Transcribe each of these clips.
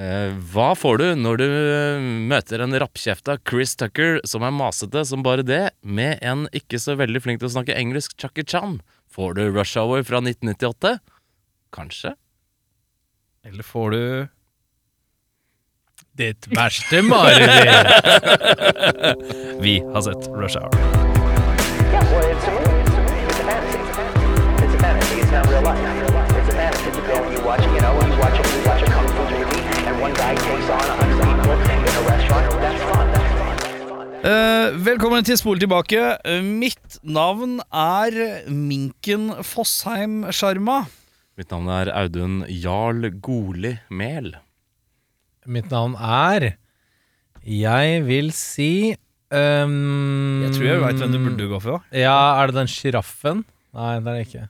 Hva får du når du eh, møter en rappkjefta Chris Tucker som er masete som bare det, med en ikke så veldig flink til å snakke engelsk Chucky Chan? Får du Rush Hour fra 1998? Kanskje? Eller får du Ditt verste mareritt. Vi har sett Rush Hour. Yeah, well, it's a movie. It's a movie. It's a fantasy. It's a fantasy. It's not real life. It's a fantasy. It's a and you watch, you know, you watch a, Eh, velkommen til Spol tilbake. Uh, mitt navn er Minken Fossheim Sjarma. Mitt navn er Audun Jarl Goli Mehl. Mitt navn er Jeg vil si um, Jeg tror jeg veit hvem du burde gå for. Ja, er det den sjiraffen? Nei, det er det ikke.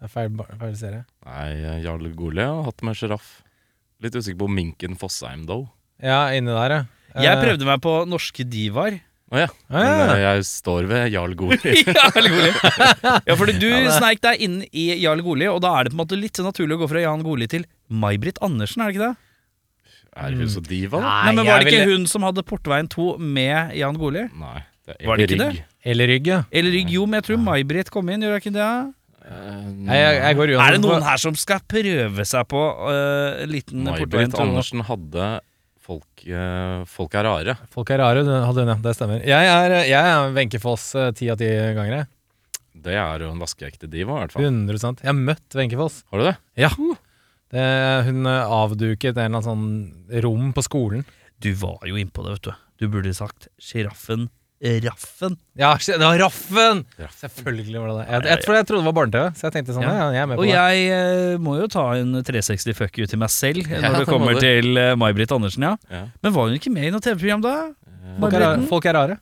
Det er feil, feil serie. Nei, Jarl Goli har hatt med sjiraff. Litt usikker på Minken Fossheim, though. Ja, inni der, ja. Jeg Eh, prøvde meg på norske divaer. Å ja. Ah, Men ja. eh, jeg står ved Jarl Goli. Goli. ja, fordi du sneik deg inn i Jarl Goli, og da er det på en måte litt så naturlig å gå fra Jan Goli til May-Britt Andersen, er det ikke det? Er hun så diva, da? Nei, men Var det jeg ikke ville- hun som hadde Portveien 2 med Jan Goli? Nei. Det er Var det ikke rygg. det? Eller rygg, ja. Eller Rygg, jo, men jeg tror May-Britt kom inn, gjør hun ikke det? Eh, Nei, jeg, jeg går Er det noen her som skal prøve seg på øh, en liten Portveien May-Britt 2? Andersen hadde folk, eh, folk er rare. Folk er rare, du hadde hun, ja. Det stemmer. Jeg er, jeg er Wenche Foss eh, ti av ti ganger, jeg. Det er jo en vaskeekte diva, i hvert fall. 100 Jeg har møtt Wenche Foss. Har du det? Ja. Det, hun eh, avduket en eller annen sånn rom på skolen. Du var jo innpå det, vet du. Du burde sagt sjiraffen Raffen. Ja, det var Raffen! Raffen. Selvfølgelig var det det. Jeg, jeg, jeg, jeg trodde det var barne-TV, så jeg tenkte sånn, ja, jeg er med på Og det. jeg eh, må jo ta en 360 fuck you til meg selv Ja, når det det kommer til uh, May-Britt Andersen, ja. Ja. Men var hun ikke med i noe TV-program da? Folk er. Folk er rare.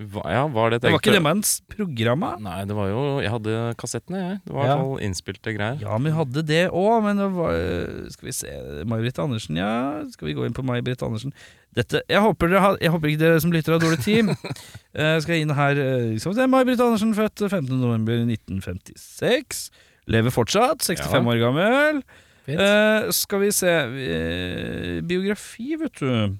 Hva, ja, var det Det var ikke det program? Nei, det var jo Jeg hadde kassettene, jeg. Det var i Ja. hvert fall innspilte greier. Ja, men vi hadde det òg. Men det var eh, Skal vi se May-Britt Andersen, ja. Skal vi gå inn på May-Britt Andersen? Dette, jeg, håper dere har, jeg håper ikke dere som lytter har dårlig tid. uh, skal jeg inn her eh, skal vi se, May-Britt Andersen, født 15.11.1956. Lever fortsatt. 65 Ja. år gammel. Eh, skal vi se uh, Biografi, vet du.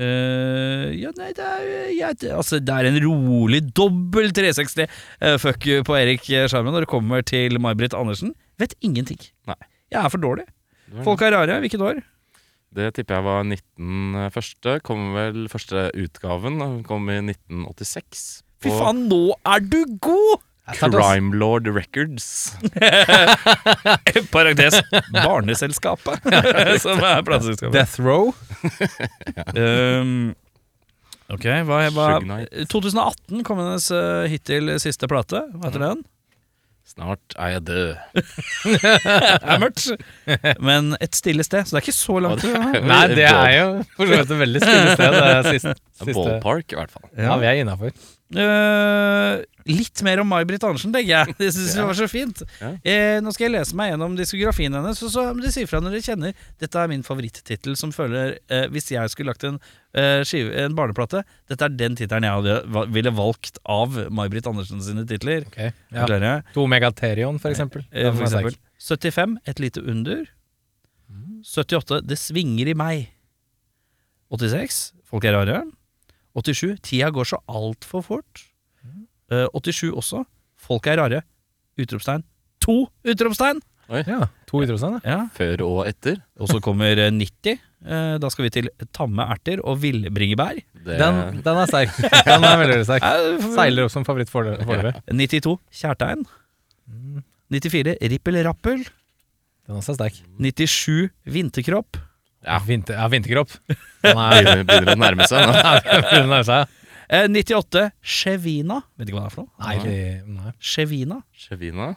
Eh, ja, nei, det er, ja, det, altså, det er en rolig dobbel 360 uh, fuck you på Erik Sjarmen når det kommer til May-Britt Andersen. Vet ingenting. Nei. Jeg er for dårlig. Folk er rare. Hvilket år? Det tipper jeg var 19 første. Kom vel første utgaven. Kom i 1986. Fy faen, nå er du god! Crime Lord Records. Parentes Barneselskapet, som er plateselskapet. Death Row. Um, ok, hva, hva 2018 kom hennes uh, hittil siste plate. Hva heter den? Snart er jeg død. Det er mørkt. Men et stille sted, så det er ikke så langt. Ja, er- Nei, det er jo for så vidt et veldig stille sted. Det er siste, siste. Ballpark, i hvert fall. Ja, vi er innafor. Eh, litt mer om May-Britt Andersen, tenker jeg. Det synes jeg var så fint. Ja. Eh, nå skal jeg lese meg gjennom diskografien hennes, så, så de dere si fra når dere kjenner Dette er min favorittittel som føler eh, Hvis jeg skulle lagt en, eh, skive, en barneplate Dette er den tittelen jeg hadde, ville valgt av May-Britt Andersen sine titler. Okay. Ja. To Megaterion, for eksempel. Eh, for eksempel 75 Et lite under. 78 Det svinger i meg. 86 Folk er rare. 87 Tida går så altfor fort. Uh, 87 også Folk er rare. Utropstegn. To utropstegn! Ja, to utropstegn, ja. Før og etter. Og så kommer eh, 90. Eh, da skal vi til tamme erter og villbringebær. Det, Den, den er sterk. Den er veldig, sterk. Eh, Seiler opp som favoritt for foreløpig. 92 Kjærtegn. 94 Rippel Rappel. Den er sterk. 97 Vinterkropp. Ja. Vinter, ja, vinterkropp. Er begynner, begynner å nærme seg. nærme seg. Eh, 98 Chevina. Vet ikke hva det er for noe? Nei, det- nei. Chevina. Chevina.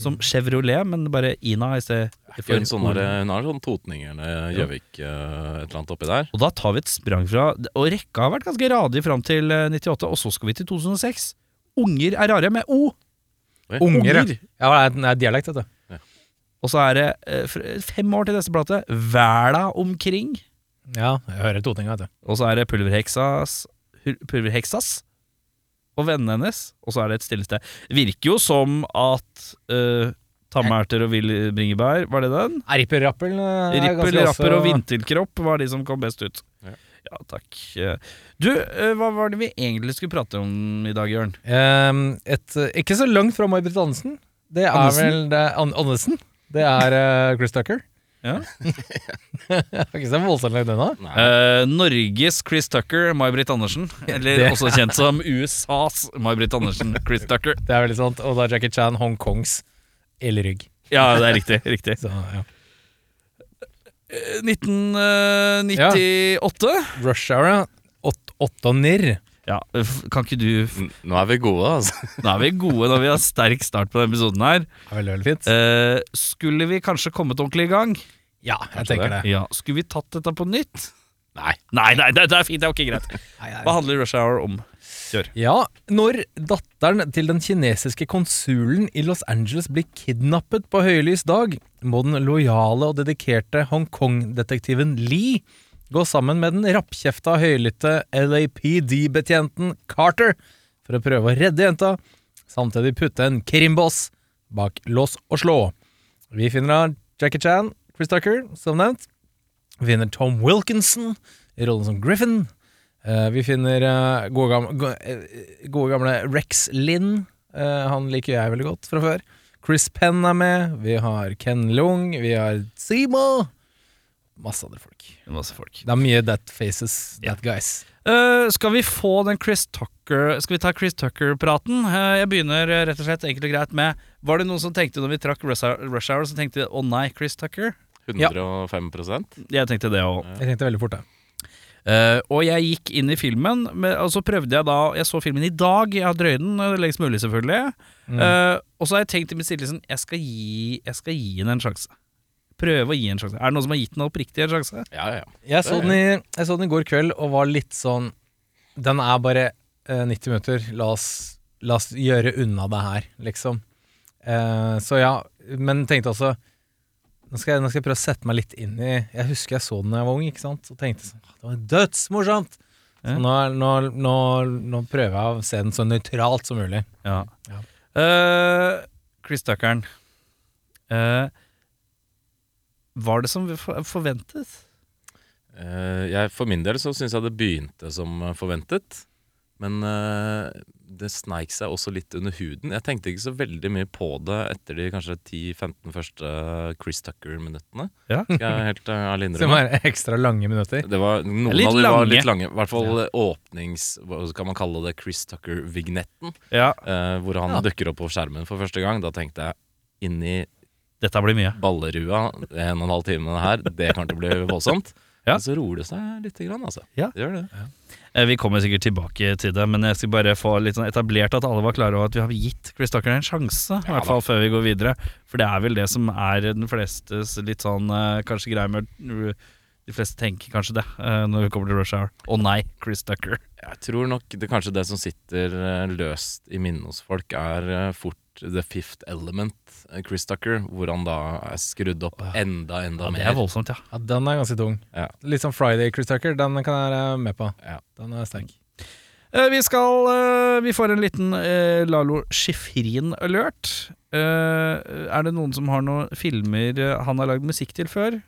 Som Chevrolet, men bare Ina i stedet For en sånn hun har sånn Totningerne, Gjøvik, eh, et eller annet oppi der. Og da tar vi et sprang fra Og rekka har vært ganske radig fram til eh, 98, og så skal vi til 2006. Unger er rare, med O. Unger, Unger. ja. ja det er, dialekt, du. Og så er det eh, fem år til neste plate. Verda omkring. Ja, jeg hører totinga, vet du. Og så er det Pulverheksas Pulverheksas og vennene hennes. Og så er det et stille sted. Virker jo som at uh, Tammerter og Willy Bringebær, var det den? Rippel-rappel Rippel, ganske Rapper og Vinterkropp var de som kom best ut. Ja. Ja, takk. Eh, Du, eh, hva var det vi egentlig skulle prate om i dag, Jørn? Um, et, eh, ikke så langt fra May-Britt Andersen. Det er Andersen? vel det, An Andersen. Det er uh, Chris Tucker. Ja. Har ikke så voldsomt langt unna. Eh, Norges Chris Tucker, May-Britt Andersen. Eller Det- også kjent som USAs May-Britt Andersen, Chris Tucker. Det er veldig sant. Og da Jackie Chan Hongkongs elrygg. Ja, det er riktig. riktig. Så, ja. Eh, 1998. Rush Hour, ja. Åt- Åtte og nirr. Ja, kan ikke du f- N- Nå er vi gode, altså. Nå er vi gode når vi har sterk start på denne episoden her. Det er veldig, veldig fint. Eh, skulle vi kanskje kommet ordentlig i gang? Ja, jeg kanskje tenker det. Ja, Skulle vi tatt dette på nytt? Nei. Nei, nei, det, det er fint. Det er ok, greit. Nei, nei. Hva handler Rush Hour om? Kjør. Ja, når datteren til den kinesiske konsulen i Los Angeles blir kidnappet på høylys dag, må den lojale og dedikerte Hongkong-detektiven Lee gå sammen med den rappkjefta høylytte LAPD-betjenten Carter for å prøve å redde jenta, samtidig putte en krimboss bak lås og slå. Vi finner Jackie Chan, Chris Tucker, som nevnt. Vi finner Tom Wilkinson i rollen som Griffin. Eh, vi finner eh, gode, gamle, eh, gode gamle Rex Linn. Han liker jeg veldig godt fra før. Chris Penn er med. Vi har Ken Lung. Vi har Seymour. Masse andre folk. Masse folk. Det er mye that faces, that guys. Uh, skal vi få den Chris Tucker Skal vi ta Chris Tucker-praten? Uh, jeg begynner eh, rett og slett enkelt og greit med Var det noen som tenkte når vi trakk Rush Hour, som så tenkte 'Å å nei, Chris Tucker? 105% Jeg tenkte det òg. Jeg tenkte veldig fort, det. Uh, og jeg gikk inn i filmen, med, og så prøvde jeg da Jeg så filmen i dag, jeg har drøyd den lengst mulig, selvfølgelig. Mm. Uh, og så har jeg tenkt i mitt stille jeg, skal gi- den en sjanse. Prøve å gi en sjanse. Er det noen som har gitt den oppriktig en sjanse? Ja, ja. Jeg så, den i, jeg så den i går kveld og var litt sånn Den er bare eh, 90 minutter. La oss, la oss gjøre unna det her, liksom. Eh, så ja, men tenkte også nå skal, jeg, nå skal jeg prøve å sette meg litt inn i Jeg husker jeg så den da jeg var ung, ikke sant? og tenkte sånn Det var dødsmorsomt! Ja. Så nå, nå, nå, nå prøver jeg å se den så nøytralt som mulig. Ja. Ja. Uh, Chris Tuckeren. Eh, var det som forventet? Uh, jeg, for min del så syns jeg det begynte som eh, forventet. Men uh, det sneik seg også litt under huden. Jeg tenkte ikke så veldig mye på det etter de kanskje 10-15 første Chris Tucker-minuttene. Ja. Skal jeg helt uh, ærlig Som er ekstra lange minutter. Det var, noen Litt av dem var litt lange. I hvert fall åpnings... Hva kan man kalle det? Chris Tucker-vignetten. Ja. Uh, hvor han Ja. dukker opp på skjermen for første gang. Da tenkte jeg inni Dette blir mye. ballerua en og en halv time her, det kommer til å bli voldsomt. Ja. Men så roer det seg litt, grann, altså. Ja. Det gjør det. Ja. Vi kommer sikkert tilbake til det, men jeg skal bare få litt sånn etablert at alle var klare over at vi har gitt Chris Tucker en sjanse, i hvert fall før vi går videre. For det er vel det som er den flestes litt sånn eh, kanskje greie med De fleste tenker kanskje det eh, når vi kommer til Rush Hour. Å nei, Chris Tucker. Jeg tror nok det, kanskje det som sitter eh, løst i minnet hos folk, er eh, fort The Fifth Element, eh, Chris Tucker, hvor han da er skrudd opp enda, enda Ja, det er voldsomt, ja. Ja, Den er ganske tung. Ja. Litt som Friday Chris Tucker, den kan jeg være med på. Ja. Den er sterk. Eh, Vi skal eh, Vi får en liten Lalo Schifrin-alert. Eh, er det noen som har noen filmer han har lagd musikk til før?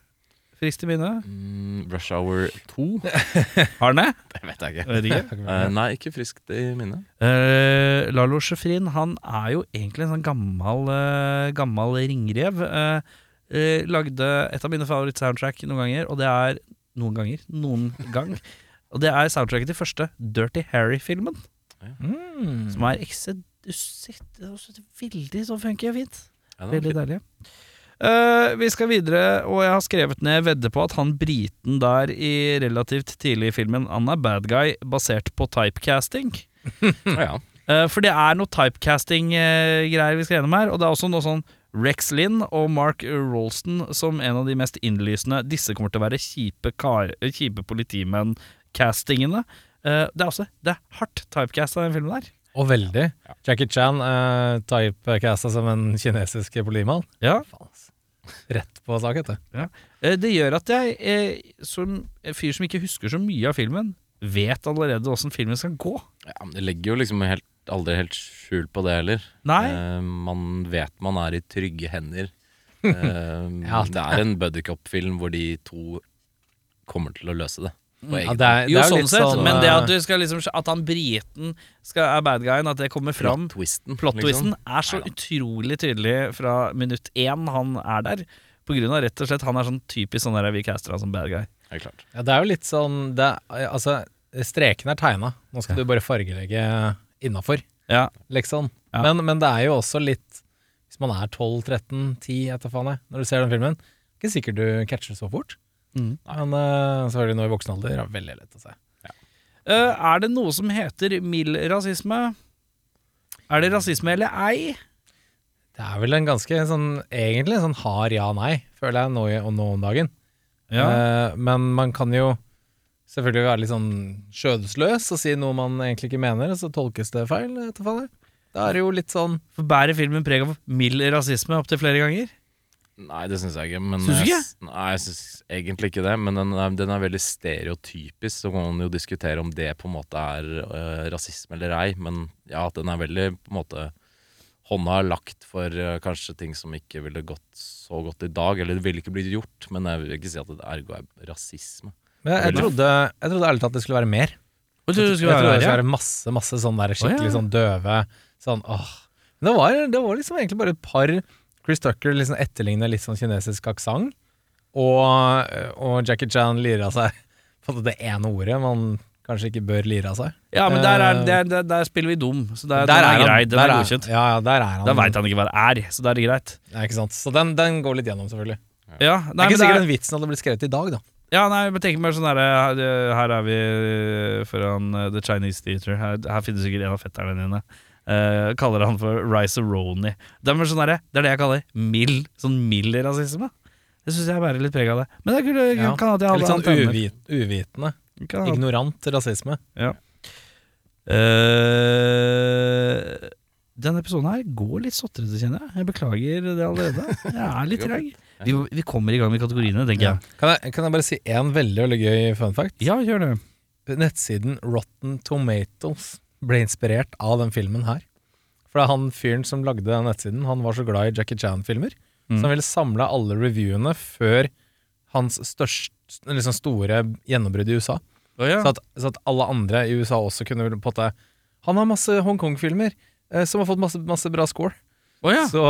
Friskt i minne? Mm, Rush Hour 2? Har den det? Det vet jeg ikke. Vet ikke. uh, nei, ikke friskt i minnet. Uh, Lalo Sjefrin han er jo egentlig en sånn gammel, uh, gammel ringrev. Lagde et av mine favoritt-soundtrack noen ganger, og det er Noen ganger? Noen gang. Og det er soundtracket til første Dirty Harry-filmen. Mm. Som er eksedusett Veldig så funky og fint. Ja, Veldig fint. deilig. Eh, vi skal videre, og jeg har skrevet ned vedde på at han briten der i relativt tidlig i filmen Han er bad guy basert på typecasting. Ja. uh, for det er noe typecasting-greier vi skal gjennom her. Og det er også noe sånn Rex Lynn og Mark Rolston som en av de mest innlysende. Disse kommer til å være kjipe, kar, kjipe politimenn-castingene. Uh, det er også det er hardt typecasta, den filmen der. Og veldig. Jackie Chan uh, typecasta som en kinesisk politimann. Ja. Faen, ass. Rett på sak, heter du. Eh, Det gjør at jeg, eh, som en fyr som ikke husker så mye av filmen, vet allerede åssen filmen skal gå. Ja, men det legger jo liksom helt, aldri helt skjul på det heller. Nei. Eh, man vet man er i trygge hender. Eh, Ja, det er en buddycop-film hvor de to kommer til å løse det. På Ja, det er, Jo, det er sånn litt sett, sånn men det eh, at, du skal liksom, at han briten skal, er bad guyen, at det kommer fram Plot-twisten. Plot-twisten liksom. er så utrolig tydelig fra minutt én han er der. På grunn av rett og slett Han er sånn typisk sånn der vi caster han som bad guy. Helt klart. Ja, det er jo litt sånn det er, Altså, streken er tegna. Nå skal du bare fargelegge innafor, Ja. liksom. Ja. Men, men det er jo også litt Hvis man er 12-13-10, etter faen jeg, når du ser den filmen, ikke sikkert du catcher så fort. Mm. Men uh, selvfølgelig nå i voksen alder er det veldig lett å se. Eh, er det noe som heter mild rasisme? Er det rasisme eller ei? Det er vel en ganske sånn egentlig en sånn hard ja-nei, føler jeg, nå, og nå om dagen. Eh, men man kan jo selvfølgelig være litt sånn skjødesløs og si noe man egentlig ikke mener, og så tolkes det feil. Da er det jo litt sånn For Bærer filmen preg av mild rasisme opptil flere ganger? Nei, det syns jeg ikke. Men Syns du ikke? Jeg, Nei, jeg syns egentlig ikke det. Men den er, den er veldig stereotypisk, så kan man jo diskutere om det på en måte er øh, rasisme eller ei. Men ja, at den er veldig på en måte Hånda er lagt for øh, kanskje ting som ikke ville gått så godt i dag. Eller det ville ikke blitt gjort, men jeg vil ikke si at det ergo er rasisme. Men jeg, jeg, Veldig. trodde, jeg trodde ærlig talt det skulle være mer. Jeg trodde det skulle være det skulle være masse masse sånn der skikkelig sånn døve Sånn åh Men det var, det var liksom egentlig bare et par Chris Tucker liksom etterligner litt sånn kinesisk aksent, og, og Jackie Chan lirer av seg på det ene ordet man kanskje ikke bør lire av seg. Ja, men der, er, Eh, der, der, der spiller vi dum, så der, er, han. grei. Den er godkjent. Ja, ja, der er han. Da veit han ikke hva det er, så da er det greit. Ja, ikke sant? Så den, den går litt gjennom, selvfølgelig. Ja, Det nei, er ikke sikkert er, den vitsen hadde blitt skrevet i dag, da. ja, nei, men tenk meg sånn her Her er vi foran eh, The Chinese Theater. Her, her finnes sikkert en av fetterne dine. Eh, kaller han for Rice-A-Roni. Det, er sånn her- det er det jeg kaller mild Sånn mild rasisme. Det syns jeg bærer litt preg av det. Men det er kult, Ja. kan at jeg Litt sånn uvit, uvitende. Kan ha- Ignorant rasisme. Uh, denne episoden her går litt sotrete, kjenner jeg. Jeg beklager det allerede. Jeg er litt treg. Vi, vi kommer i gang med kategoriene, tenker jeg. Kan jeg, kan jeg bare si én veldig veldig gøy fun fact? Ja, gjør det. Nettsiden Rotten Tomatoes ble inspirert av den filmen her. For det er han fyren som lagde den nettsiden, han var så glad i Jackie Chan-filmer, Mm. så han ville samle alle reviewene før hans største, liksom store gjennombrudd i USA. Oh, ja. Så, at, så at alle andre i USA også kunne på måte Han har masse Hongkong-filmer eh, som har fått masse, masse bra score. Oh, ja. Så,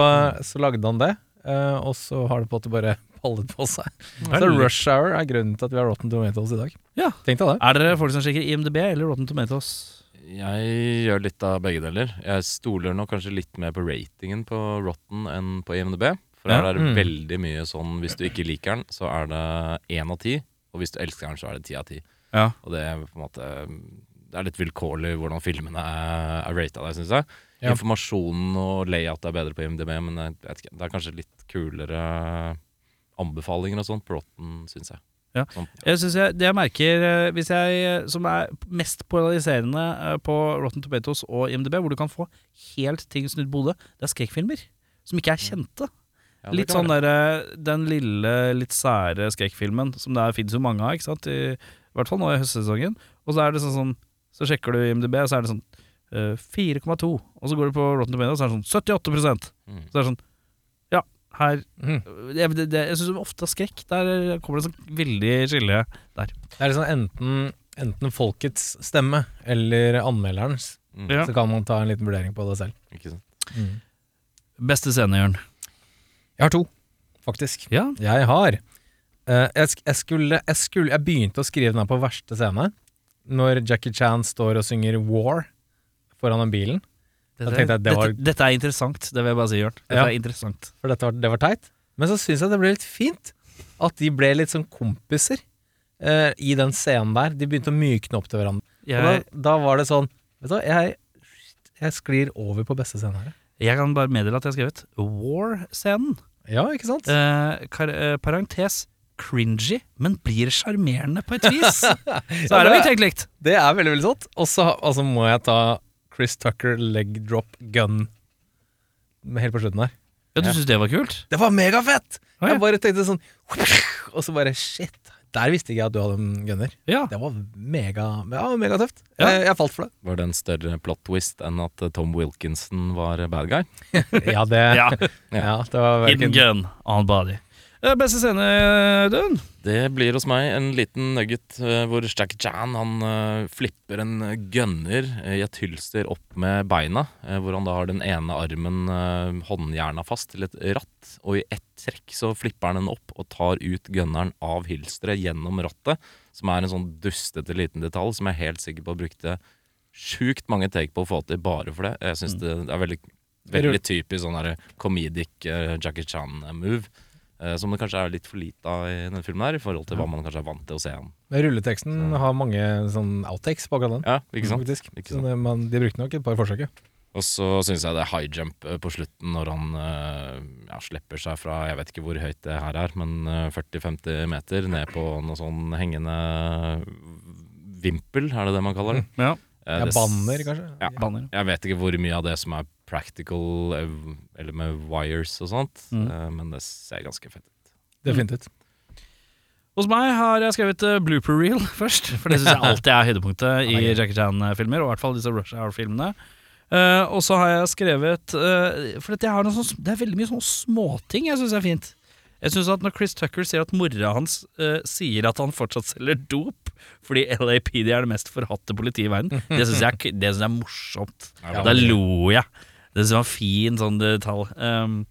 så lagde han det, eh, og så har det på en måte bare pallet på seg. Så Rush Hour er grunnen til at vi har Rotten Tomatoes i dag. Ja. Det. Er dere folk som sjekker IMDb eller Rotten Tomatoes? Jeg gjør litt av begge deler. Jeg stoler nok kanskje litt mer på ratingen på Rotten enn på IMDb. For her er det Mm. veldig mye sånn hvis du ikke liker den, så er det én av ti. Og hvis du elsker den, så er det ti av ti. Ja. Og det er på en måte Det er litt vilkårlig hvordan filmene er, er rata der, syns jeg. Ja. Informasjonen og layout er bedre på IMDb, men jeg vet ikke, det er kanskje litt kulere anbefalinger og sånt på Rotten, syns jeg. Ja. Sånn, Jeg synes jeg, Det jeg merker eh, hvis jeg, eh, som er mest polariserende eh, på Rotten Tomatoes og IMDb, hvor du kan få helt ting snudd på hodet, det er skrekkfilmer. Som ikke er kjente. ja, Litt sånn der, Den lille, litt sære skrekkfilmen som det finnes jo mange av, ikke sant? I, I hvert fall nå i høstsesongen. Og så er det sånn sånn Så sjekker du IMDb, og så er det sånn eh, 4,2. Og så går du på Rotten Tomatoes, og så er det sånn 78 Mm. Så er det sånn her mm. Jeg, det, det, jeg syns ofte skrekk, der kommer det sånn veldig skille der. Det er liksom enten, enten folkets stemme eller anmelderens. Mm. Ja. Så kan man ta en liten vurdering på det selv. Ikke sant? Beste scene, Jørn. Jeg har to, faktisk. Ja. Jeg har Uh, jeg, jeg, skulle, jeg, skulle, jeg begynte å skrive den her på verste scene, når Jackie Chan står og synger War foran den bilen. Da tenkte jeg det var- dette, dette er interessant, det vil jeg bare si, Jørn. Dette Ja. er interessant. For dette var, det var teit. Men så syns jeg det ble litt fint at de ble litt sånn kompiser eh, i den scenen der. De begynte å mykne opp til hverandre. Og Jeg, da, da var det sånn Vet du hva, jeg jeg sklir over på beste scenen her. Jeg kan bare meddele at jeg har skrevet War-scenen. Ja, ikke sant? Eh, eh, parentes cringy, men blir sjarmerende på et vis. Så her har vi tenkt likt. Det er veldig, veldig sant. Og så altså, må jeg ta Chris Tucker leg drop gun med helt på slutten her. Ja, Du syns det var kult? Det var megafett! Å, ja. Jeg bare tenkte sånn Og så bare shit. Der visste ikke jeg at du hadde en gunner. Ja. Det var mega, ja, megatøft. Ja. Jeg, jeg falt for det. Var det en større plot twist enn at eh, Tom Wilkinson var bad guy? Ja, det, ja. ja, det var Hidden gun on body. Beste scene, Audun? Det blir hos meg en liten nugget eh, hvor Jackie Chan han eh, flipper en gunner eh, i et hylster opp med beina. eh, hvor han da har den ene armen håndjerna fast til et ratt. Og i ett trekk så flipper han den opp og tar ut gunneren av hylsteret gjennom rattet. Som er en sånn dustete liten detalj som jeg er helt sikker på brukte sjukt mange take på å få til bare for det. Jeg syns det er veldig, veldig typisk sånn comedic Jackie Chan-move. Eh, som det kanskje er litt for lite av i denne filmen her, i forhold til hva man kanskje er vant til å se igjen. Men Rulleteksten har mange sånn outtakes på akkurat den. Ja, ikke sant? Faktisk. Ikke sant? det, man, de brukte nok et par forsøk. ja. Og så syns jeg det er high jump eh, på slutten når han eh, ja, slipper seg fra Jeg vet ikke hvor høyt det her er, men eh, 40-50 meter ned på noe sånn hengende vimpel, er det det man kaller det? Ja. Eh, Ja, det s- banner, kanskje. Ja. Banner. Jeg vet ikke hvor mye av det som er practical, eh, eller med wires og sånt, Mm. eh, men det ser ganske fett ut. Definitivt. Hos meg har jeg skrevet eh, blooper reel først, for det syns jeg alltid er høydepunktet i Jackie Chan-filmer, og i hvert fall disse Rush Hour-filmene. Uh, og så har jeg skrevet uh, For at jeg har noe sånn, det er veldig mye sånne småting jeg syns er fint. Jeg synes at Når Chris Tucker sier at mora hans uh, sier at han fortsatt selger dop fordi LAPD er det mest forhatte politiet i verden, det syns jeg, er det jeg er morsomt. Ja, da lo jeg. Det var en fin sånn detalj. Um,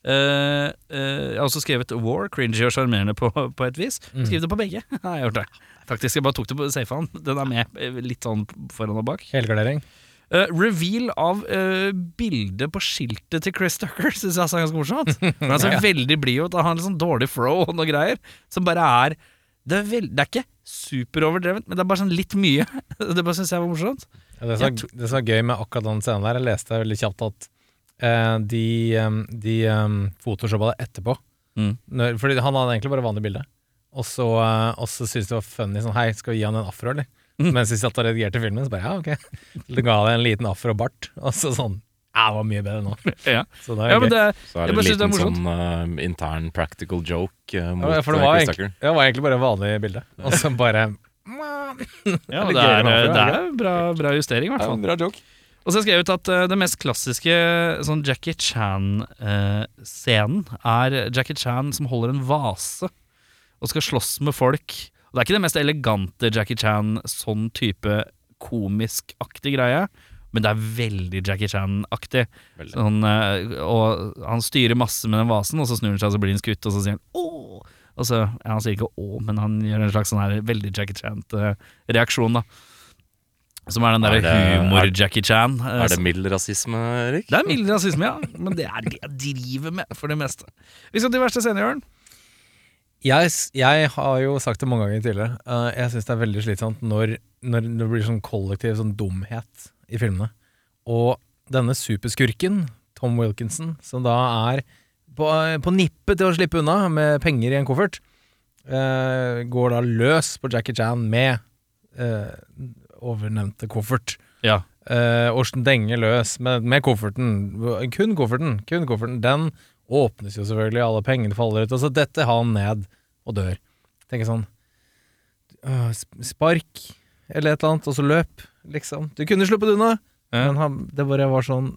Uh, uh, jeg har også skrevet War, cringy og sjarmerende på, på et vis. Skriv det på begge. Nei, jeg gjort det. Faktisk, jeg bare tok det på safen. Den er med eh, litt sånn foran og bak. Helgardering. Uh, reveal av uh, bildet på skiltet til Chris Tucker syns jeg er ganske morsomt. Han ja. veldig blid ut, og har en sånn dårlig flow og noe greier. Som bare er Det er, veld, det er ikke superoverdrevent, men det er bare sånn litt mye. Det bare syns jeg var morsomt. Ja, det, som er, det som var gøy med akkurat den scenen der, jeg leste veldig kjapt at eh, de, de um, photoshoppa det etterpå. Mm. Når, fordi han hadde egentlig bare vanlig bilde. Og så, uh, og så syntes de det var funny sånn Hei, skal vi gi han en afro, eller? Mm. Mens de satt og redigerte filmen, så bare ja, ok. Så ga det en liten afro og bart. Og så sånn Ja, det var mye bedre nå. Ja, Så det er ja men det, Så er det en liten det er sånn uh, intern practical joke uh, mot ja, for det eh, var, Chris egentlig, Tucker. det var egentlig bare et vanlig bilde. Og så bare ja, Det er det er, det bra, bra justering, i hvert fall. Bra joke. Og så skrev jeg ut at uh, det mest klassiske sånn Jackie Chan-scenen er Jackie Chan som holder en vase og skal slåss med folk. Og Det er ikke det mest elegante Jackie Chan sånn type komisk-aktig greie, men det er veldig Jackie Chan-aktig. Sånn, uh, og han styrer masse med den vasen, og så snur han seg, og så blir han skutt, og så sier han åh! Og så, ja, Han sier ikke 'å', men han gjør en slags sånn her veldig Jackie Chan-reaksjon, da. Som er den Er derre humor-Jackie Chan. eh, Er det mild rasisme, Erik? det er mild rasisme, ja. Men det er det jeg driver med, for det meste. Vi skal til verste scene, Jørn. Jeg, jeg har jo sagt det mange ganger tidligere. eh, jeg syns det er veldig slitsomt når, når det blir sånn kollektiv sånn dumhet i filmene. Og denne superskurken, Tom Wilkinson, som da er på, på nippet til å slippe unna med penger i en koffert, uh, går da løs på Jackie Chan med uh, ovennevnte koffert. Ja. Uh, og denger løs med, med kofferten. Kun kofferten. Kun kofferten. Den åpnes jo selvfølgelig, alle pengene faller ut, og så detter han ned og dør. Tenker sånn uh, Spark, eller et eller annet, og så løp, liksom. Du kunne sluppet unna, Ja. men han, det bare var sånn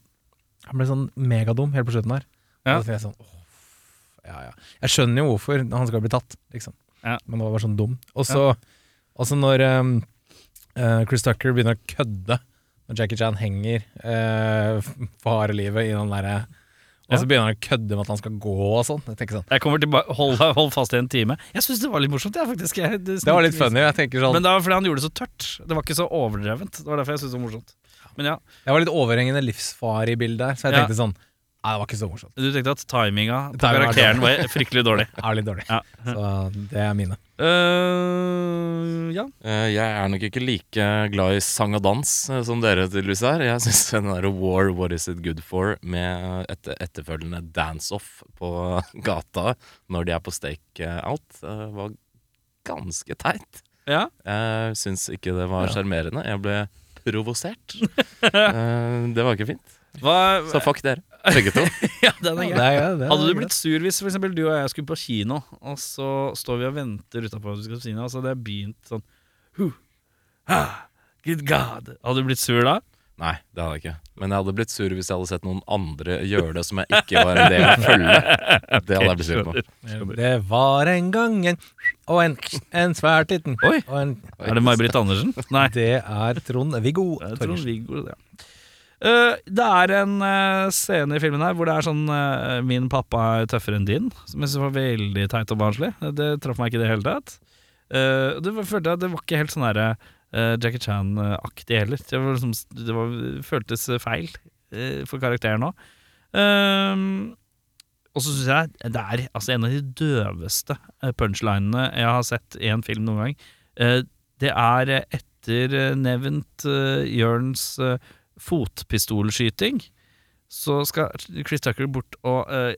Han ble sånn megadum helt på slutten her. Ja. Og jeg sånn ja, ja. Jeg skjønner jo hvorfor han skal bli tatt, liksom. Ja. Men det var bare sånn dum. Og så når um, uh, Chris Tucker begynner å kødde når Jackie Chan henger uh, på harde livet i den derre Og så begynner han å kødde med at han skal gå og sånn. Jeg sånn Jeg kommer tilbake, hold, hold fast i en time. Jeg syns det var litt morsomt, jeg, faktisk. Jeg, Det var litt funny. Jeg tenker sånn Men det var fordi han gjorde det så tørt. Det var ikke så overdrevent. Det var derfor jeg syntes det var morsomt. Men ja. Jeg var litt overhengende livsfare i bildet her, så jeg tenkte sånn Nei, det var ikke så morsomt. Du tenkte at timinga på Timinga var karakteren var fryktelig dårlig. Er litt dårlig. Ja. Så det er mine. Uh, ja. Uh, Jeg er nok ikke like glad i sang og dans uh, som dere tydeligvis er. Jeg syns den der War What Is It Good For med et etterfølgende dance-off på gata når de er på stake-out, eh, var ganske teit. ja. Jeg syns ikke det var sjarmerende. Jeg ble provosert. Eh, Det var ikke fint. Hva, Så fuck dere, begge to. ja, den er Det grei. det Hadde du blitt sur hvis for eksempel, du og jeg skulle på kino, og så står vi og venter utafor og så hadde jeg begynt sånn huh, ah, Good God. Hadde du blitt sur da? Nei, det hadde jeg ikke. Men jeg hadde blitt sur hvis jeg hadde sett noen andre gjøre det som jeg ikke var en del av følge. Det hadde jeg blitt sur på. Det var en gang en og en, en svært liten Oi. og en, Er det May-Britt Andersen? Nei. Det er Trond-Viggo Trond tror Torgersen. Viggo det. Eh, det er en eh, scene i filmen her hvor det er sånn eh, 'Min pappa er tøffere enn din', som jeg synes var veldig teit og barnslig. Det traff meg ikke i det hele tatt. Det, følte jeg, det var ikke helt sånn derre eh, Jackie Chan-aktig heller. Det, var liksom, det var, føltes feil for karakteren òg. og så syns jeg det er altså, en av de døveste punchlinene jeg har sett i en film noen gang. Det er etter nevnt Jørns fotpistolskyting, så skal Chris Tucker bort og uh,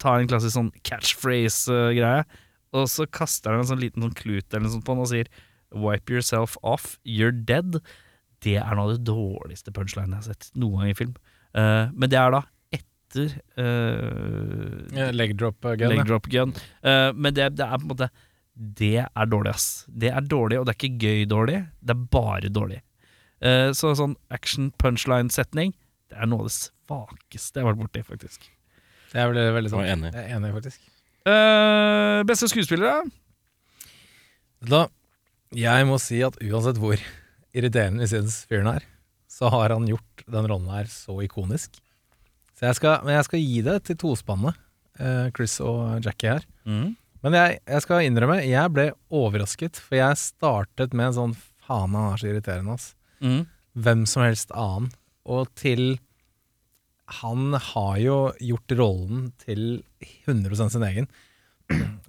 ta en klassisk sånn catchphrase-greie, og så kaster han en sånn liten sånn klut eller noe sånt på han og sier 'wipe yourself off, you're dead'. Det er noe av det dårligste punchline jeg har sett noen gang i film. Uh, men det er da etter uh, yeah, Leg drop gun. leg drop gun. Uh, men det, det er på en måte Det er dårlig, ass. Det er dårlig, og det er ikke gøy dårlig. Det er bare dårlig. Eh, så sånn action punchline-setning, det er noe av det svakeste jeg har vært borti, faktisk. Det er veldig, veldig sant. Jeg er enig. Jeg er enig, faktisk. Uh, beste skuespillere? Da, jeg må si at uansett hvor irriterende vi synes fyren er, så har han gjort den rollen her så ikonisk. Så jeg skal, men jeg skal gi det til tospannet, uh, Chris og Jackie her. Men jeg, jeg skal innrømme, jeg ble overrasket, for jeg startet med en sånn faen, han er så irriterende, ass. Mm. Hvem som helst annen. Og til Han har jo gjort rollen til 100% sin egen.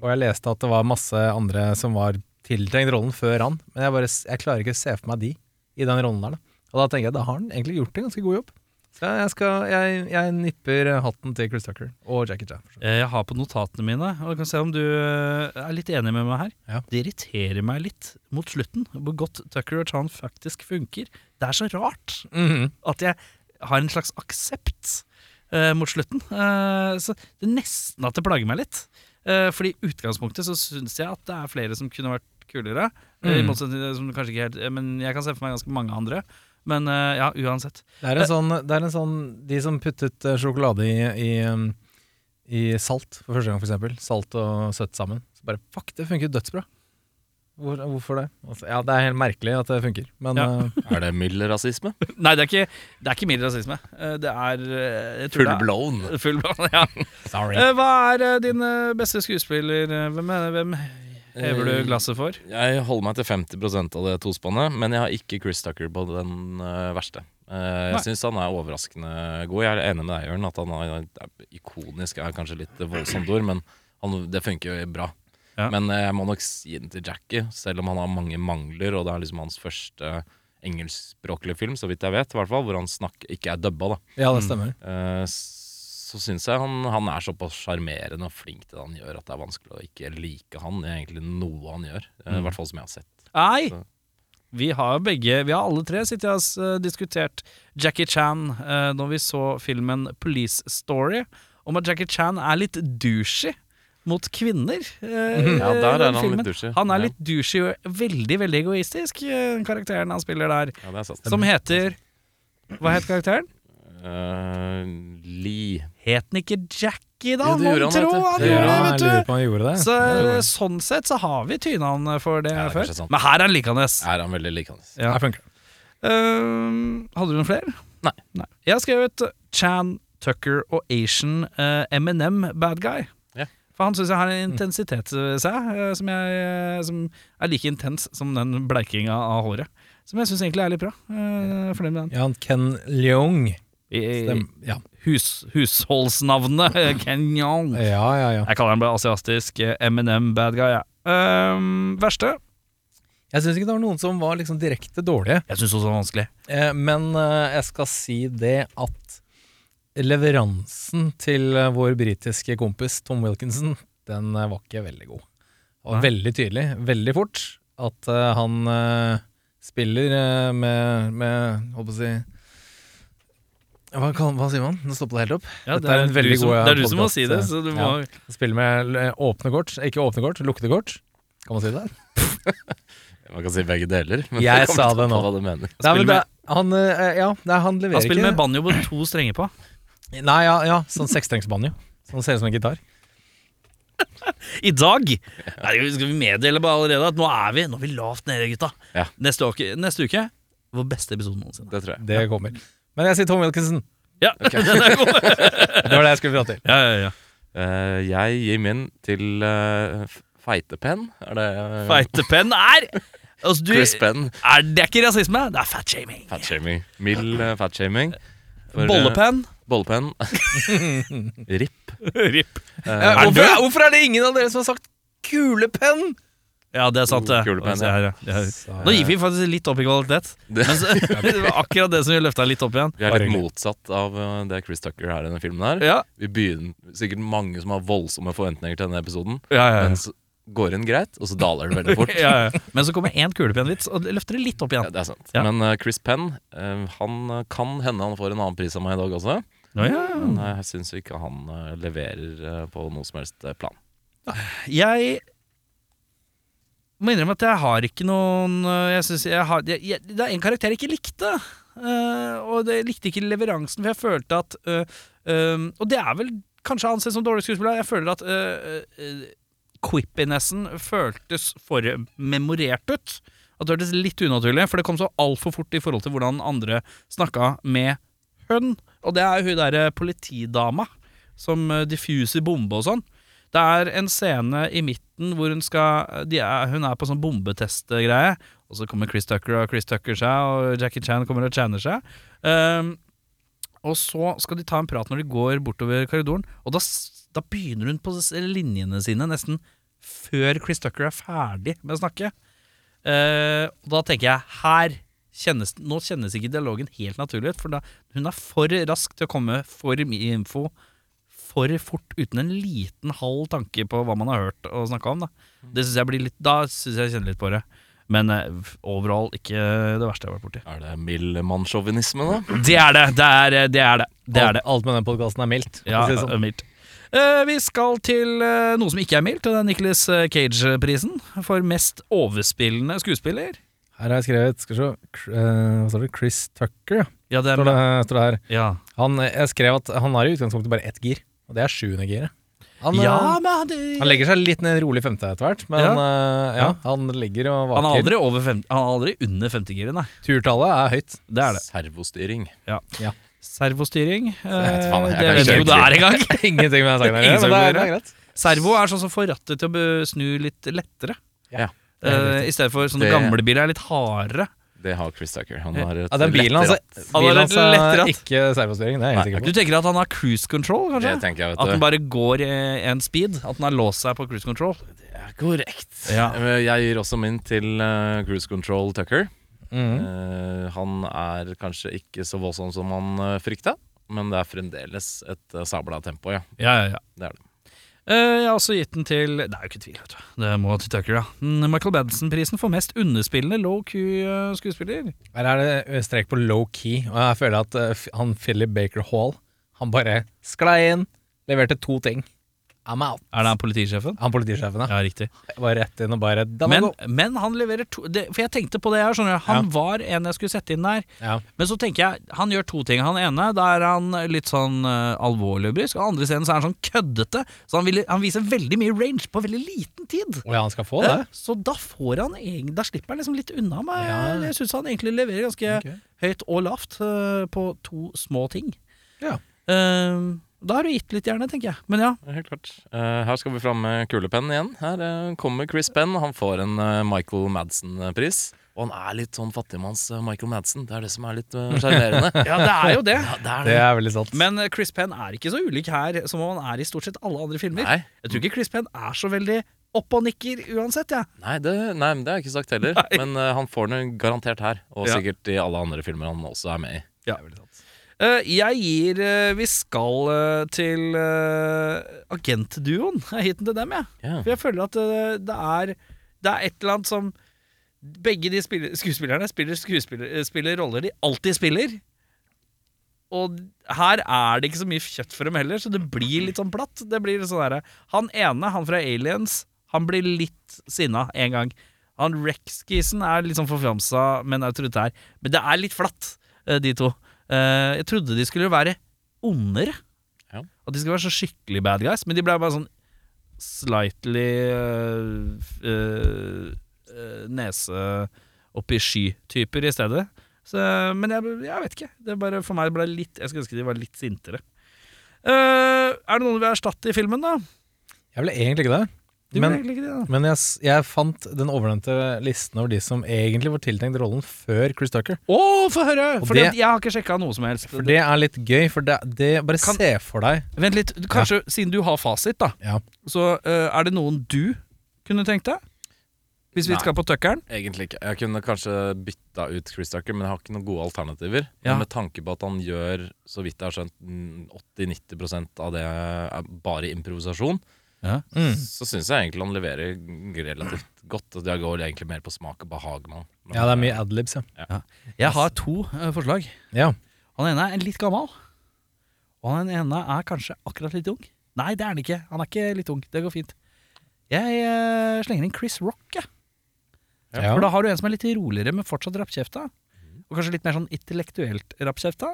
Og jeg leste at det var masse andre som var tiltenkt rollen før han, men jeg, bare, jeg klarer ikke å se for meg de i den rollen der. Da. Og da tenker jeg da har han egentlig gjort en ganske god jobb. Så jeg, skal, jeg, jeg nipper hatten til Chris Tucker og Jackie Chan. Eh, Jeg har på notatene mine, og jeg kan se om du eh, er litt enig med meg her. Ja. Det irriterer meg litt mot slutten, hvor godt Tucker og Chan faktisk funker. Det er så rart Mhm. at jeg har en slags aksept eh, mot slutten. Eh, så det er nesten at det plager meg litt. Uh, fordi i utgangspunktet så syns jeg at det er flere som kunne vært kulere. Mm. I Mm. motsetning til som kanskje ikke helt eh, Men jeg kan se for meg ganske mange andre. Men eh, ja, uansett. Det er en sånn, det er en sånn De som puttet eh, sjokolade i, i, um, i salt for første gang, eksempel. Salt og søtt sammen. Så bare fuck, det funker dødsbra. Hvor, hvorfor det? Altså, ja, det er helt merkelig at det funker, men Ja. uh, Er det mild rasisme? Nei, det er ikke, det er ikke mild rasisme. Eh, det er full, det er- Full blown. Full blown, ja. sorry. Eh, hva er eh, din eh, beste skuespiller? Eh, Hvem, er- hvem hever du glasset for? Jeg holder meg til 50% av det tospannet, men jeg har ikke Chris Tucker på den øh, verste. Eh, jeg syns han er overraskende god. Jeg er enig med deg, Jørn, at han er, er ikonisk er kanskje litt voldsomt ord, men han, det funker jo bra. Ja. Men eh, jeg må nok si den til Jackie, selv om han har mange mangler, og det er liksom hans første engelskspråklige film, så vidt jeg vet, i hvert fall, hvor han snakker, ikke er dubba, da. Ja, det stemmer. Eh, så syns jeg han, han er såpass sjarmerende og flink til det han gjør, at det er vanskelig å ikke like han i egentlig noe han gjør. Mm. I hvert fall som jeg har sett. Nei! Så- Vi har begge, vi har alle tre sittet og uh, diskutert Jackie Chan eh, når vi så filmen Police Story, om at Jackie Chan er litt douchey mot kvinner. eh, Ja, der er han litt douchey. Han er litt douchey og veldig, veldig egoistisk, eh, karakteren han spiller der. Ja, er. Som heter Hva het karakteren? Eh, Lee. Het han ikke Jackie, da? Jo, det Mon gjorde han, tro vet du. han Ja, gjorde det, vet du. på han gjorde det. Så Ja, sånn sett så har vi tyna han for det Ja, det før. Men her er han likende. Er han veldig likende? Ja. Her funker det. Ehm, hadde du noen flere? Nei. Jeg har skrevet Chan, Tucker og Asian eh, Eminem Bad Guy. Ja. For han syns jeg har en intensitet ved seg som, jeg, som er like intens som den bleikinga av håret. Som jeg syns egentlig er litt bra. Uh, fornøyd med den. Ja, han Ken Leong Stem, ja. hus, husholdsnavnet eh, Kenyon. ja, ja, ja. Jeg kaller han bare asiatisk Eminem M&M bad guy. Ja. Um, verste? Jeg syns ikke det var noen som var liksom direkte dårlige. Jeg synes også det var vanskelig. Eh, men eh, jeg skal si det at leveransen til eh, vår britiske kompis Tom Wilkinson, den eh, var ikke veldig god. Det var veldig tydelig, veldig fort, at eh, han eh, spiller eh, med, med Håper å si hva, kan, hva sier man? Nå stopper det helt opp. Ja, Dette er en veldig som, god, det er du som må si det, eh, så du må Ja. Spille med eh, åpne kort, ikke åpne kort, lukkede kort. Kan man si det? Man kan si begge deler. Men Jeg sa det nå. Hva du mener. Nei, men det, han, eh, ja, det er, han leverer Han spiller ikke med banjo på to strenger på. Nei, ja, ja sånn sekstrengsbanjo. Sånn ser ut som en gitar. I dag Nei, skal vi meddele bare allerede at nå er vi Nå er vi lavt nede, gutta. Ja. Neste, uke, neste uke vår beste episode noensinne. Det tror jeg. Det kommer. Men jeg sier Tom Wilkinson. Ja, den er god. Det var det jeg skulle fram til. ja, ja, ja. Eh, jeg gir min til uh, Feitepenn. Er det uh, Feitepenn er altså, du, Chris Penn? er, Det er ikke rasisme, det er fatshaming. Fatshaming. Mild uh, fatshaming. For, eh, Bollepenn. bollepenn. RIP. Rip. Eh, Er hvorfor, hvorfor er det ingen av dere som har sagt kulepenn? Ja, det er sant, det. Kulepenn, ja. Nå gikk vi faktisk litt opp i kvalitet. det, Men så, det var akkurat det som løfta litt opp igjen. vi er litt motsatt av uh, det Chris Tucker er i denne filmen. her Ja, Vi begynner Sikkert mange som har voldsomme forventninger til denne episoden, ja, ja. men så går inn greit, og så daler det veldig fort. ja, ja. Men så kommer én kulepennvits og løfter det litt opp Ja, igjen. det er sant. Ja. Men uh, Chris Penn, uh, han kan hende han får en annen pris av meg i dag også. Å, ja. Men uh, jeg syns ikke han leverer på noe som helst plan. Jeg må innrømme at jeg har ikke noen øh, Jeg synes jeg har jeg, jeg, Det er en karakter jeg ikke likte. Uh, og jeg likte ikke leveransen, for jeg følte at uh, øh, Og det er vel kanskje ansett som dårlig skuespiller. Jeg føler at uh, quippinessen føltes for memorert ut. At det hørtes litt unaturlig, for det kom så altfor fort i forhold til hvordan andre snakka med hun. Og det er hun derre politidama som diffuser bombe og sånn. Det er en scene i midten hvor hun skal er, Hun er på sånn bombetestgreie, og så kommer Chris Tucker og Chris Tucker seg, og Jackie Chan kommer og channer seg. Um, og så skal de ta en prat når de går bortover korridoren, og da, da begynner hun på linjene sine nesten før Chris Tucker er ferdig med å snakke. Uh, og da tenker jeg her kjennes, Nå kjennes ikke dialogen helt naturlig ut, for da, hun er for rask til å komme for mye info for fort uten en liten halv tanke på hva man har hørt og snakka om. Da Det synes jeg blir litt Da syns jeg jeg kjenner litt på det. Men eh, overall ikke det verste jeg har vært borti. Er det mild mannssjåvinisme, da? Det er det! Det er eh, det. Er det. det, er det. Alt, alt med den podkasten er mildt. Ja, si sånn. eh, mildt. Uh, vi skal til uh, noe som ikke er mildt, og det er Nicholas Cage-prisen for mest overspillende skuespiller. Her har jeg skrevet Skal se Hva står det? Chris Tucker, ja. Ja, det er Står det, står det her. ja. Han, jeg skrev at han har i utgangspunktet bare ett gir, og det er sjuende giret. Han, eh, ja, men det, han legger seg litt ned rolig femte etter hvert, men Ja. eh, ja, han ligger og vaker. han er aldri, over fem, han er aldri under 50-giret, nei. Turtallet er høyt. Det er det. Servostyring. Servostyring. eh, vet jeg det vet ikke jo det er engang. Ingenting med den saken å gjøre, er, er. Servo er sånn som får rattet til å snu litt lettere. Ja. Uh, I stedet for sånne Det- gamle biler er litt hardere. Det har Chris Tucker. Han har et Ja, den bilen hans, altså, er ikke servostyring, det er jeg Du tenker at han har cruise control, kanskje? Det tenker jeg, At vet den du. bare går i en speed? At den har låst seg på cruise control? Det er korrekt. Ja. Eh, Jeg gir også min til eh, Cruise Control Tucker. Mm. Uh, han er kanskje ikke så voldsom som han uh, frykta, men det er fremdeles et uh, sabla tempo, ja. Ja, ja, ja. Det er det. Eh, jeg har også gitt den til Det er jo ikke tvil, vet du. Det må til Tucker, ja. Mm, Michael Badson-prisen for mest underspillende low-key skuespiller. Her er det strek på low key, og jeg føler at han Philip Baker Hall Han bare sklei inn, leverte to ting. I'm out. Er det han politisjefen? Han politisjefen, ja. Ja, riktig. Bare rett inn og bare Men, men han leverer to det, For jeg tenkte på det her, skjønner du. Han var en jeg skulle sette inn der. Ja. Men så tenker jeg, han gjør to ting. Han ene, da er han litt sånn uh, alvorlig og brysk. Og andre scenen så er han sånn køddete. Så han, vil, han viser veldig mye range på veldig liten tid. Og ja, han skal få det. Uh, Så da får han Da slipper han liksom litt unna meg. Ja. Jeg syns han egentlig leverer ganske okay. høyt og lavt uh, på to små ting. Ja. Eh, da har du gitt litt, gjerne, tenker jeg. Men ja. Ja, Helt klart. Eh, her skal vi fram med kulepennen igjen. Her eh, kommer Chris Penn. Han får en eh, Michael Madsen-pris. Og han er litt sånn fattigmanns Michael Madsen. Det er det som er litt sjarmerende. Ja, det er jo det. Ja, det er Det det. er veldig sant. Men Chris Penn er ikke så ulik her som han er i stort sett alle andre filmer. Nei, Jeg tror ikke Chris Penn er så veldig opp og nikker uansett, jeg. nei, det, nei, det har jeg ikke sagt heller. Nei. Men han får den garantert her. Og Ja. sikkert i alle andre filmer han også er med i. Ja. Eh, jeg gir eh, Vi skal eh, til agentduoen. Jeg gir den til dem, jeg. Ja. For jeg føler at eh, det er Det er et eller annet som Begge de spiller, skuespillerne spiller, skuespiller, eh, spiller roller de alltid spiller. Og her er det ikke så mye kjøtt for dem heller, så det blir litt sånn platt. Det blir sånn der, Han ene, han fra Aliens, han blir litt sinna en gang. Han Rex-skisen er litt sånn forfjamsa, men autoritær. Men det er litt flatt, eh, de to. Eh, Jeg trodde de skulle være ondere. Ja. At de skulle være så skikkelig bad guys, men de ble bare sånn slightly uh, øh, nese oppi sky-typer i stedet. Så, men jeg, jeg vet ikke. Det bare, for meg ble litt Jeg skulle ønske de var litt sintere. Er det noen du vil erstatte i filmen, da? Jeg ville egentlig ikke det. Men, det, men jeg, jeg fant den overnevnte listen over de som egentlig var tiltenkt rollen før Chris Tucker. Å, få høre! For det- jeg har ikke sjekka noe som helst. For det er litt gøy, for det, det Bare Kan- se for deg Vent litt. Kanskje, siden du har fasit, da, Ja. så uh, er det noen du kunne tenkt deg? Hvis vi Nei. skal på Tuckeren? Egentlig ikke. Jeg kunne kanskje bytta ut Chris Tucker, men jeg har ikke noen gode alternativer. Ja. Men med tanke på at han gjør, så vidt jeg har skjønt, mm, 80-90% av det er bare improvisasjon, Ja. Mm. så syns jeg egentlig han leverer relativt godt. Og det går egentlig mer på smak og behag. Man. Men, ja, det er mye adlibs, ja. Jeg har to uh, forslag. ja. Han ene er litt gammel, og han ene er kanskje akkurat litt ung. Nei, det er han ikke. Han er ikke litt ung. Det går fint. Jeg uh, slenger inn Chris Rock, jeg. Ja. For da har du en som er litt roligere, men fortsatt rappkjefta. Og kanskje litt mer sånn intellektuelt rappkjefta.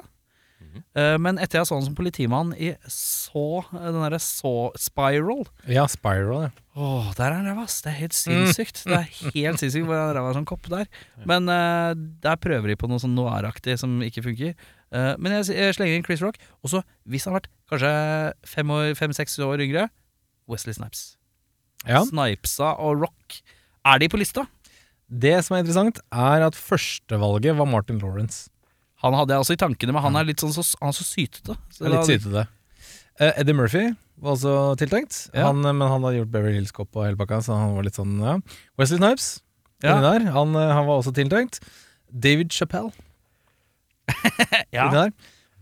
Eh, men etter jeg så han som politimann i så Den derre så Spiral ja, Spiral, ja. Åh, der er han ræva, ass. Det er helt sinnssykt. Det er helt sinnssykt hvor han ræva er som kopp der. Men uh, der prøver de på noe sånn noir-aktig som ikke funker. Uh, men jeg, jeg slenger inn Chris Rock. Og så, hvis han har vært kanskje fem år- fem-seks år yngre, Wesley Snipes. ja. Snipesa og Rock. Er de på lista? Det som er interessant, er at førstevalget var Martin Lawrence. Han hadde jeg også i tankene, men han er litt sånn så, han er så sytete. Så Det er litt sytete. Eh, Eddie Murphy var også tiltenkt, Ja. han, eh, men han hadde gjort Beverly Hills Cop og hele pakka, så han var litt sånn, ja. Wesley Snipes, Ja. inni der, han, eh, han var også tiltenkt. David Chappelle, Ja. inni der.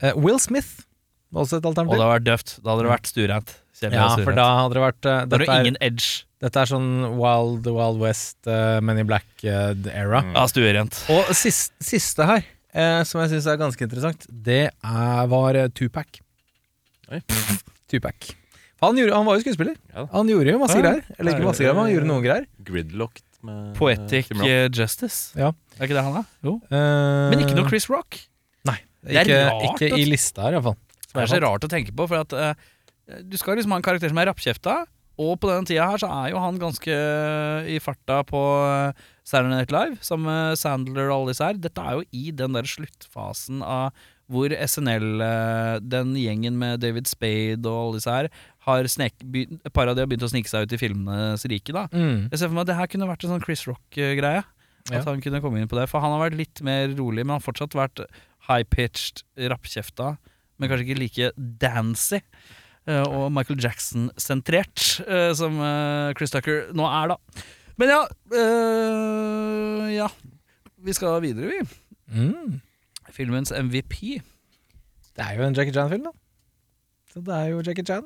Eh, Will Smith var også et Og det alternativ. hadde vært døft. Da hadde det vært stuereint. Ja, for da hadde det vært eh, Da har dette, du er, ingen edge. dette er sånn Wild Wild West, uh, Men in Black-era. Mm. Ja, stuerent. Og sist, siste her, eh, som jeg syns er ganske interessant, det er, var eh, Tupac. Oi. Tupac. Han, gjorde, han var jo skuespiller. Ja. Han gjorde jo masse Ja. greier. Eller ikke masse greier, men han gjorde noen greier. Gridlocked med Poetic Tim eh, Justice. Ja. Er ikke det han er? Jo. Uh, Men ikke noe Chris Rock. Nei, Det er ikke, rart, ikke i altså. lista her, iallfall. Det er så rart å tenke på, for at uh, du skal liksom ha en karakter som er rappkjefta, og på denne tida her så er jo han ganske i farta på uh, Saturday Night Live, sammen med Sandler og alle disse her. Dette er jo i den der sluttfasen av hvor SNL, eh, den gjengen med David Spade og alle disse her, har snek, et par av de har begynt å snike seg ut i filmenes rike, da. Mm. Jeg ser for meg at det her kunne vært en sånn Chris Rock-greie. Ja. At han kunne komme inn på det For han har vært litt mer rolig, men han har fortsatt vært high-pitched, rappkjefta, men kanskje ikke like dancy. eh, og Michael Jackson-sentrert, eh, som eh, Chris Tucker nå er, da. Men ja øh, Ja. Vi skal videre, vi. Mm. Filmens MVP. Det er jo en Jackie Chan-film, da. Så det er jo Jackie Chan.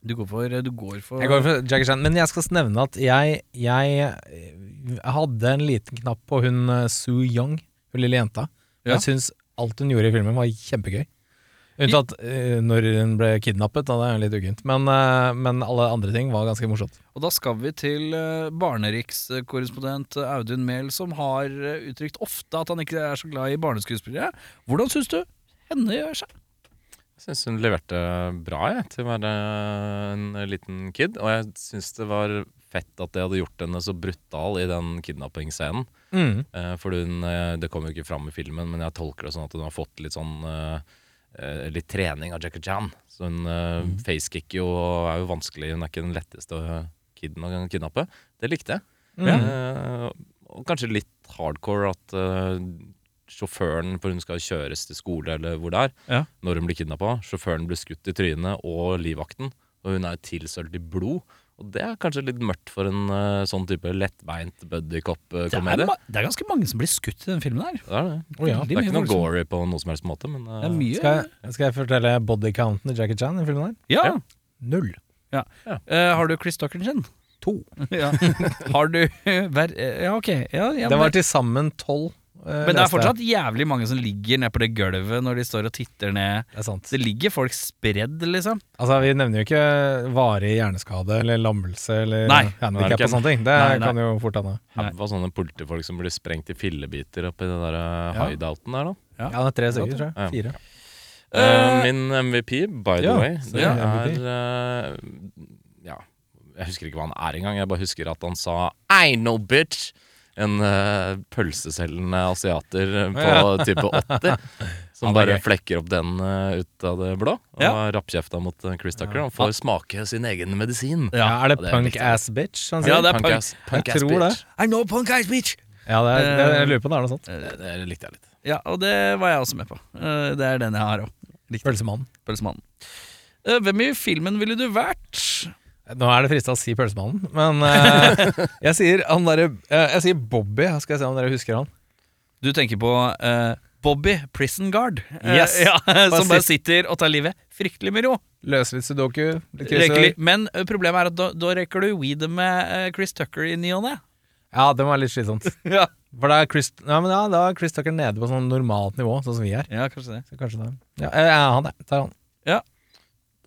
Du går for, du går for Jeg går for Jackie Chan, men jeg skal nevne at jeg, jeg eh, hadde en liten knapp på hun eh, Sue Young, hun lille jenta. Ja. Jeg syns alt hun gjorde i filmen var kjempegøy. Unntatt eh, når hun ble kidnappet, da det er litt uggent. Men, eh, men alle andre ting var ganske morsomt. Og da skal vi til uh, barnerikskorrespondent eh, Audun Mehl, som har eh, uttrykt ofte at han ikke er så glad i barneskuespillere. Hvordan syns du henne gjør seg? Jeg syns hun leverte bra jeg, til å være en liten kid. Og jeg syns det var fett at de hadde gjort henne så brutal i den kidnappingsscenen. Mm. Eh, for hun, eh, det kommer jo ikke fram i filmen, men jeg tolker det sånn at hun har fått litt sånn eh, eh, Litt trening av Jackie Chan. Så hun eh, facekicker jo og er jo vanskelig. Hun er ikke den letteste kiden å kidnappe. Det likte jeg. Mm. Eh, og kanskje litt hardcore at eh, sjåføren For hun skal kjøres til skole eller hvor det er, Ja. når hun blir kidnappa. Sjåføren blir skutt i trynet, og livvakten. Og hun er tilsølt i blod. Og det er kanskje litt mørkt for en uh, sånn type lettbeint buddycop-komedie. Det, det er ganske mange som blir skutt i den filmen her. Det er det. Oh, ja. Det er ikke noe gory på noe som helst måte, men uh, Det er mye. Skal jeg, skal jeg fortelle bodycounten i Jackie Chan i filmen her? Ja. Ja. Null. Eh, har du Chris Tuckeren sin? To. Ja. har du hver, eh, Ja, ok. Ja, ja, Det var til sammen tolv. Eh, men det er fortsatt jævlig mange som ligger nede på det gulvet når de står og titter ned. Det er sant. Det ligger folk spredd, liksom. Altså, Vi nevner jo ikke varig hjerneskade eller lammelse eller handikap og sånne ting. Det Nei, nei. kan jo fort hende. Nei. Haug sånne politifolk som blir sprengt i fillebiter oppi den der eh, Ja. hideouten der, da. Ja. Ja, det er tre stykker, tror jeg. Ja. Fire. Eh, min MVP, by the ja, way, det ja, er eh, Ja, jeg husker ikke hva han er engang. Jeg bare husker at han sa 'I know, bitch'. En uh, pølseselgende asiater på Ja. type 80. Som bare flekker opp den uh, ut av det blå. Og Ja. rappkjefta mot eh, Chris Tucker. Han får smake sin egen medisin. Ja, er det Ja, det punk ass bitch han sier? Ja, det er punk. ass, punk Jeg ass tror det. bitch. I know punk ass bitch! Ja, det er, det, Eh, jeg lurer på om det er noe sånt. Det, det likte jeg litt. Ja, og det var jeg også med på. Eh, det er den jeg har òg. Pølsemannen. Pølsemannen. Eh, hvem i filmen ville du vært? Nå er det frista å si Pølsemannen, men eh, jeg sier han derre eh, Jeg sier Bobby. Skal jeg se om dere husker han. Du tenker på eh, Bobby Prison Guard. Eh, Yes. ja, som bare sitter og tar livet fryktelig med ro. Løser litt sudoku. Litt Men eh, problemet er at da, da rekker du weed med eh, Chris Tucker i ny og ne. Ja, det var litt slitsomt. Ja. For da er Chris, ja, men ja, da er Chris Tucker nede på sånn normalt nivå, sånn som vi er. ja, kanskje det. Så kanskje det Ja, eh, han er. Tar han.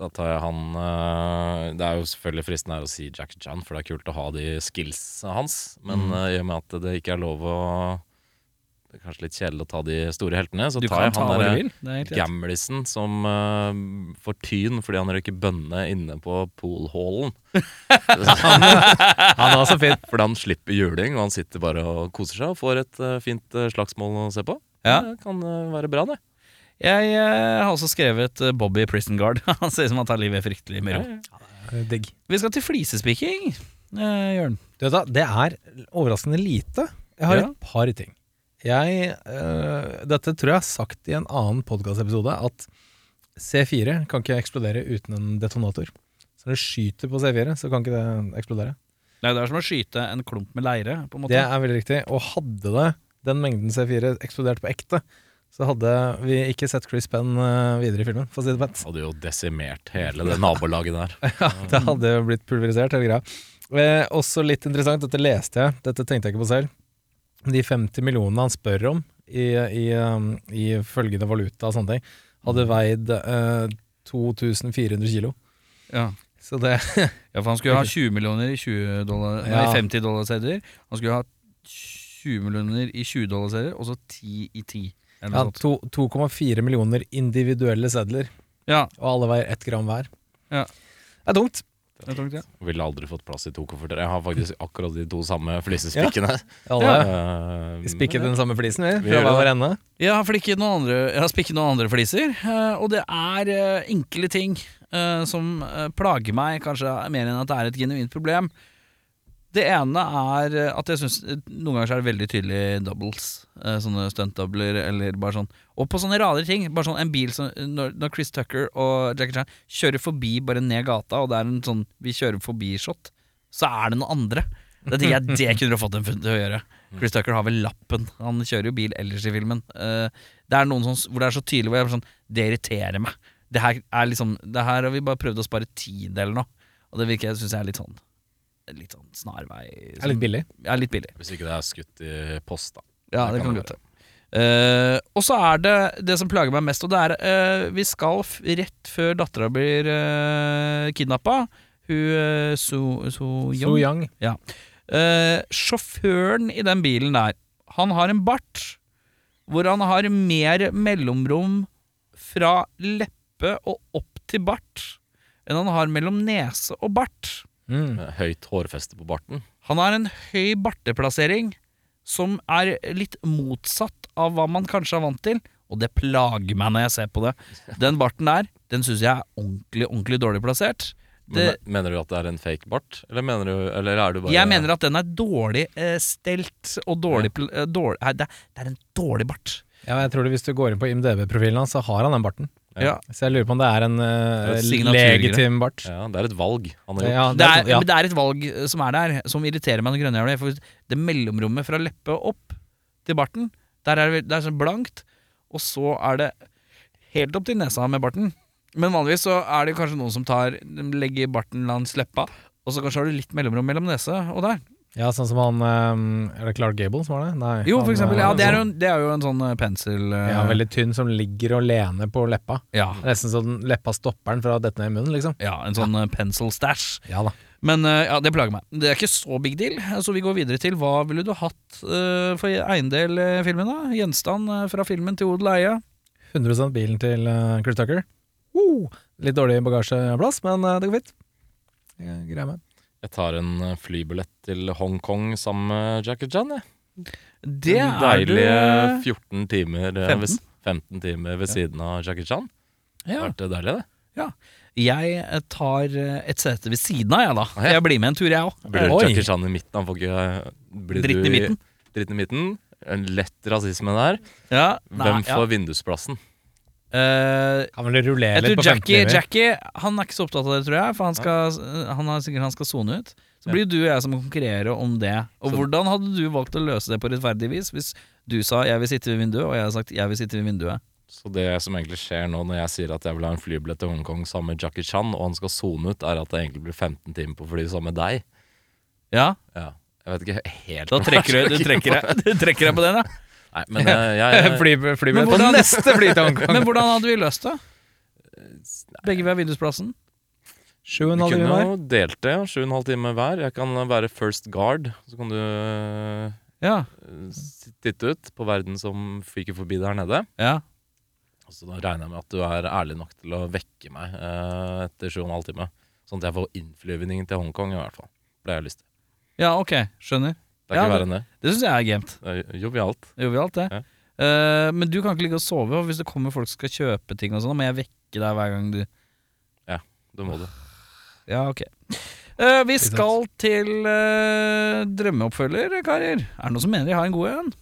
Da tar jeg han eh, Det er jo selvfølgelig fristende å si Jack Chan, for det er kult å ha de skillsa hans. Men Mm. eh, i og med at det ikke er lov å Det er kanskje litt kjedelig å ta de store heltene, så Du tar jeg han derre er gamlisen som uh, får tyn fordi han røyker bønne inne på poolhallen. Han er så fint. Fordi han slipper juling, og han sitter bare og koser seg og får et uh, fint uh, slagsmål å se på. Ja. Det kan være bra, det. Jeg eh, har også skrevet eh, Bobby Prison Guard. Han ser ut som han tar livet fryktelig med ro. Digg. Vi skal til flisespiking, eh, Jørn. Du vet da, det er overraskende lite. Jeg har Ja. et par ting. Jeg, eh, dette tror jeg har sagt i en annen podkastepisode, at C4 kan ikke eksplodere uten en detonator. Så når det skyter på C4, så kan ikke det eksplodere. Nei, det er som å skyte en klump med leire, på en måte. Det er veldig riktig. Og hadde det den mengden C4 eksplodert på ekte, så hadde vi ikke sett Chris Penn eh, videre i filmen, for å si det pent. Hadde jo desimert hele det nabolaget der. Ja, det hadde jo blitt pulverisert, hele greia. Eh, også litt interessant, dette leste jeg, dette tenkte jeg ikke på selv. De 50 millionene han spør om i, i, um, i følgende valuta og sånne ting, hadde veid eh, 2400 kilo. Ja. Så det ja, for han skulle ha 20 millioner i 20 dollar, nei, Ja. 50 dollarsedler. Han skulle ha 20 millioner i 20 dollarsedler, og så 10 i 10. Ja, noe sånt. to- 2,4 millioner individuelle sedler, Ja, og alle veier ett gram hver. Ja. Det er tungt. det er tungt, ja. Ville aldri fått plass i to kofferter. Jeg har faktisk akkurat de to samme flisespikkene. Alle Eh, spikket den samme flisen, vi, Vi fra hver ende. Jeg har flikket noen andre Jeg har spikket noen andre fliser, eh, og det er eh, enkle ting som plager meg, kanskje mer enn at det er et genuint problem. Det ene er eh, at jeg syns noen ganger er det veldig tydelig doubles. eh, Sånne stuntdoubler eller bare sånn. Og på sånne rare ting. Bare sånn en bil som Når, Chris Tucker og Jackie Chan kjører forbi bare ned gata, og det er en sånn vi kjører forbi-shot, så er det noen andre. Det tenker jeg det kunne du fått en funn til å gjøre. Chris Tucker har vel lappen. Han kjører jo bil ellers i filmen. Eh, det er noen sånn, hvor det er så tydelig hvor jeg er sånn Det irriterer meg. Det her er liksom Det her har vi bare prøvd å spare tid eller noe. Og det virker, syns jeg er litt sånn Litt sånn snarvei. Som, er litt billig. Ja, litt billig. Hvis ikke det er skutt i post, da. Ja, Det det kan kan godt hende. Uh, og så er det det som plager meg mest, og det er uh, Vi skal f rett før dattera blir uh, kidnappa. Hun uh, So, so So young. Eh, sjåføren i den bilen der, han har en bart hvor han har mer mellomrom fra leppe og opp til bart enn han har mellom nese og bart. Mm. Med Høyt hårfeste på barten. Han har en høy barteplassering som er litt motsatt av hva man kanskje er vant til, og det plager meg når jeg ser på det. Den barten der, den syns jeg er ordentlig, ordentlig dårlig plassert. Det, Men, mener du at det er en fake bart? Eller mener du Eller er du bare jeg mener at den er dårlig eh, stelt og dårlig, pl- eh, dårlig det, er- det er en dårlig bart. Ja, jeg tror det Hvis du går inn på IMDb-profilen hans, så har han den barten. Ja. Så jeg lurer på om det er en uh, er legitim bart. Ja, det er et valg han har gjort. Ja, Det er, ja. Men det er et valg eh, som er der, som irriterer meg noe grønnjævlig. For det mellomrommet fra leppe opp til barten, der er det, det er så blankt, og så er det helt opp til nesa med barten. Men vanligvis så er det kanskje noen som tar legger barten langs leppa, og så kanskje har du litt mellomrom mellom nese og der. Ja, sånn som han um, Er det Clark Gable som var det? Nei. Jo, han, for eksempel. Ja, eh, det er jo en, det er jo en sånn eh, pensel... Uh, ja, Veldig tynn, som ligger og lener på leppa. ja, Nesten sånn leppa stopper den fra å dette ned i munnen, liksom. ja, en sånn ja. pencil stash. Ja da. Men uh, ja, det plager meg. Det er ikke så big deal. Så vi går videre til hva ville du hatt uh, for eiendel i filmen? da? Gjenstand fra filmen til odel eie? 100% bilen til Chris Tucker. Litt dårlig bagasjeplass, men det går fint. Greier meg. Jeg tar en eh, flybillett til Hongkong sammen med Jackie Chan. Jeg. Det er Deilige du... 14 timer, eh, 15? ved, 15 timer ved siden av Jackie Chan. Ja. vært deilig, det. Jeg eh, tar eh, et sete ved siden av, jeg, da. Ah, ja. Jeg blir med en tur, jeg òg. Blir du Jackie Chan i midten? Han får ikke eh, blir Dritten i midten. Dritten i midten. En lett rasisme der. Ja, Hvem nei, ja. får vindusplassen? Eh, Kan vel rullere litt på 15 Jackie, timer. Jackie Han er ikke så opptatt av det, tror jeg. For han, skal, han har sikkert han skal sone ut. Så Ja. blir du og jeg som må konkurrere om det. Og Så- hvordan hadde du valgt å løse det på rettferdig vis hvis du sa 'jeg vil sitte ved vinduet', og jeg har sagt 'jeg vil sitte ved vinduet'? Så det som egentlig skjer nå når jeg sier at jeg vil ha en flybillett til Hongkong sammen med Jackie Chan, og han skal sone ut, er at det egentlig blir 15 timer på fly sammen med deg. Ja, Ja. Jeg vet ikke helt da trekker du, du, trekker deg, du trekker deg på den, ja. Nei, men eh, jeg, Fly, flybillett Men på hvordan- neste fly til Hongkong. Men hvordan hadde vi løst det? Begge ved vindusplassen? Sju og en Vi halv kunne time hver. jo delt det, sju og en halv time hver. Jeg kan være first guard, så kan du øh, Ja. titte ut på verden som fyker forbi der nede. ja. Så da regner jeg med at du er ærlig nok til å vekke meg øh, etter sju og en halv time. Sånn at jeg får innflyvning til Hongkong, i hvert fall. Det har jeg lyst til. Ja, ok. Skjønner. Det er Ja, ikke verre enn det. Det syns jeg er gamet. Det er jovialt. Jovialt, det. Ja. Eh, men du kan ikke ligge og sove, og hvis det kommer folk som skal kjøpe ting, og sånn, da må jeg vekke deg hver gang du Det må du. Ja, ok. Eh, vi skal til eh, drømmeoppfølger, karer. Er det noen som mener de har en god en?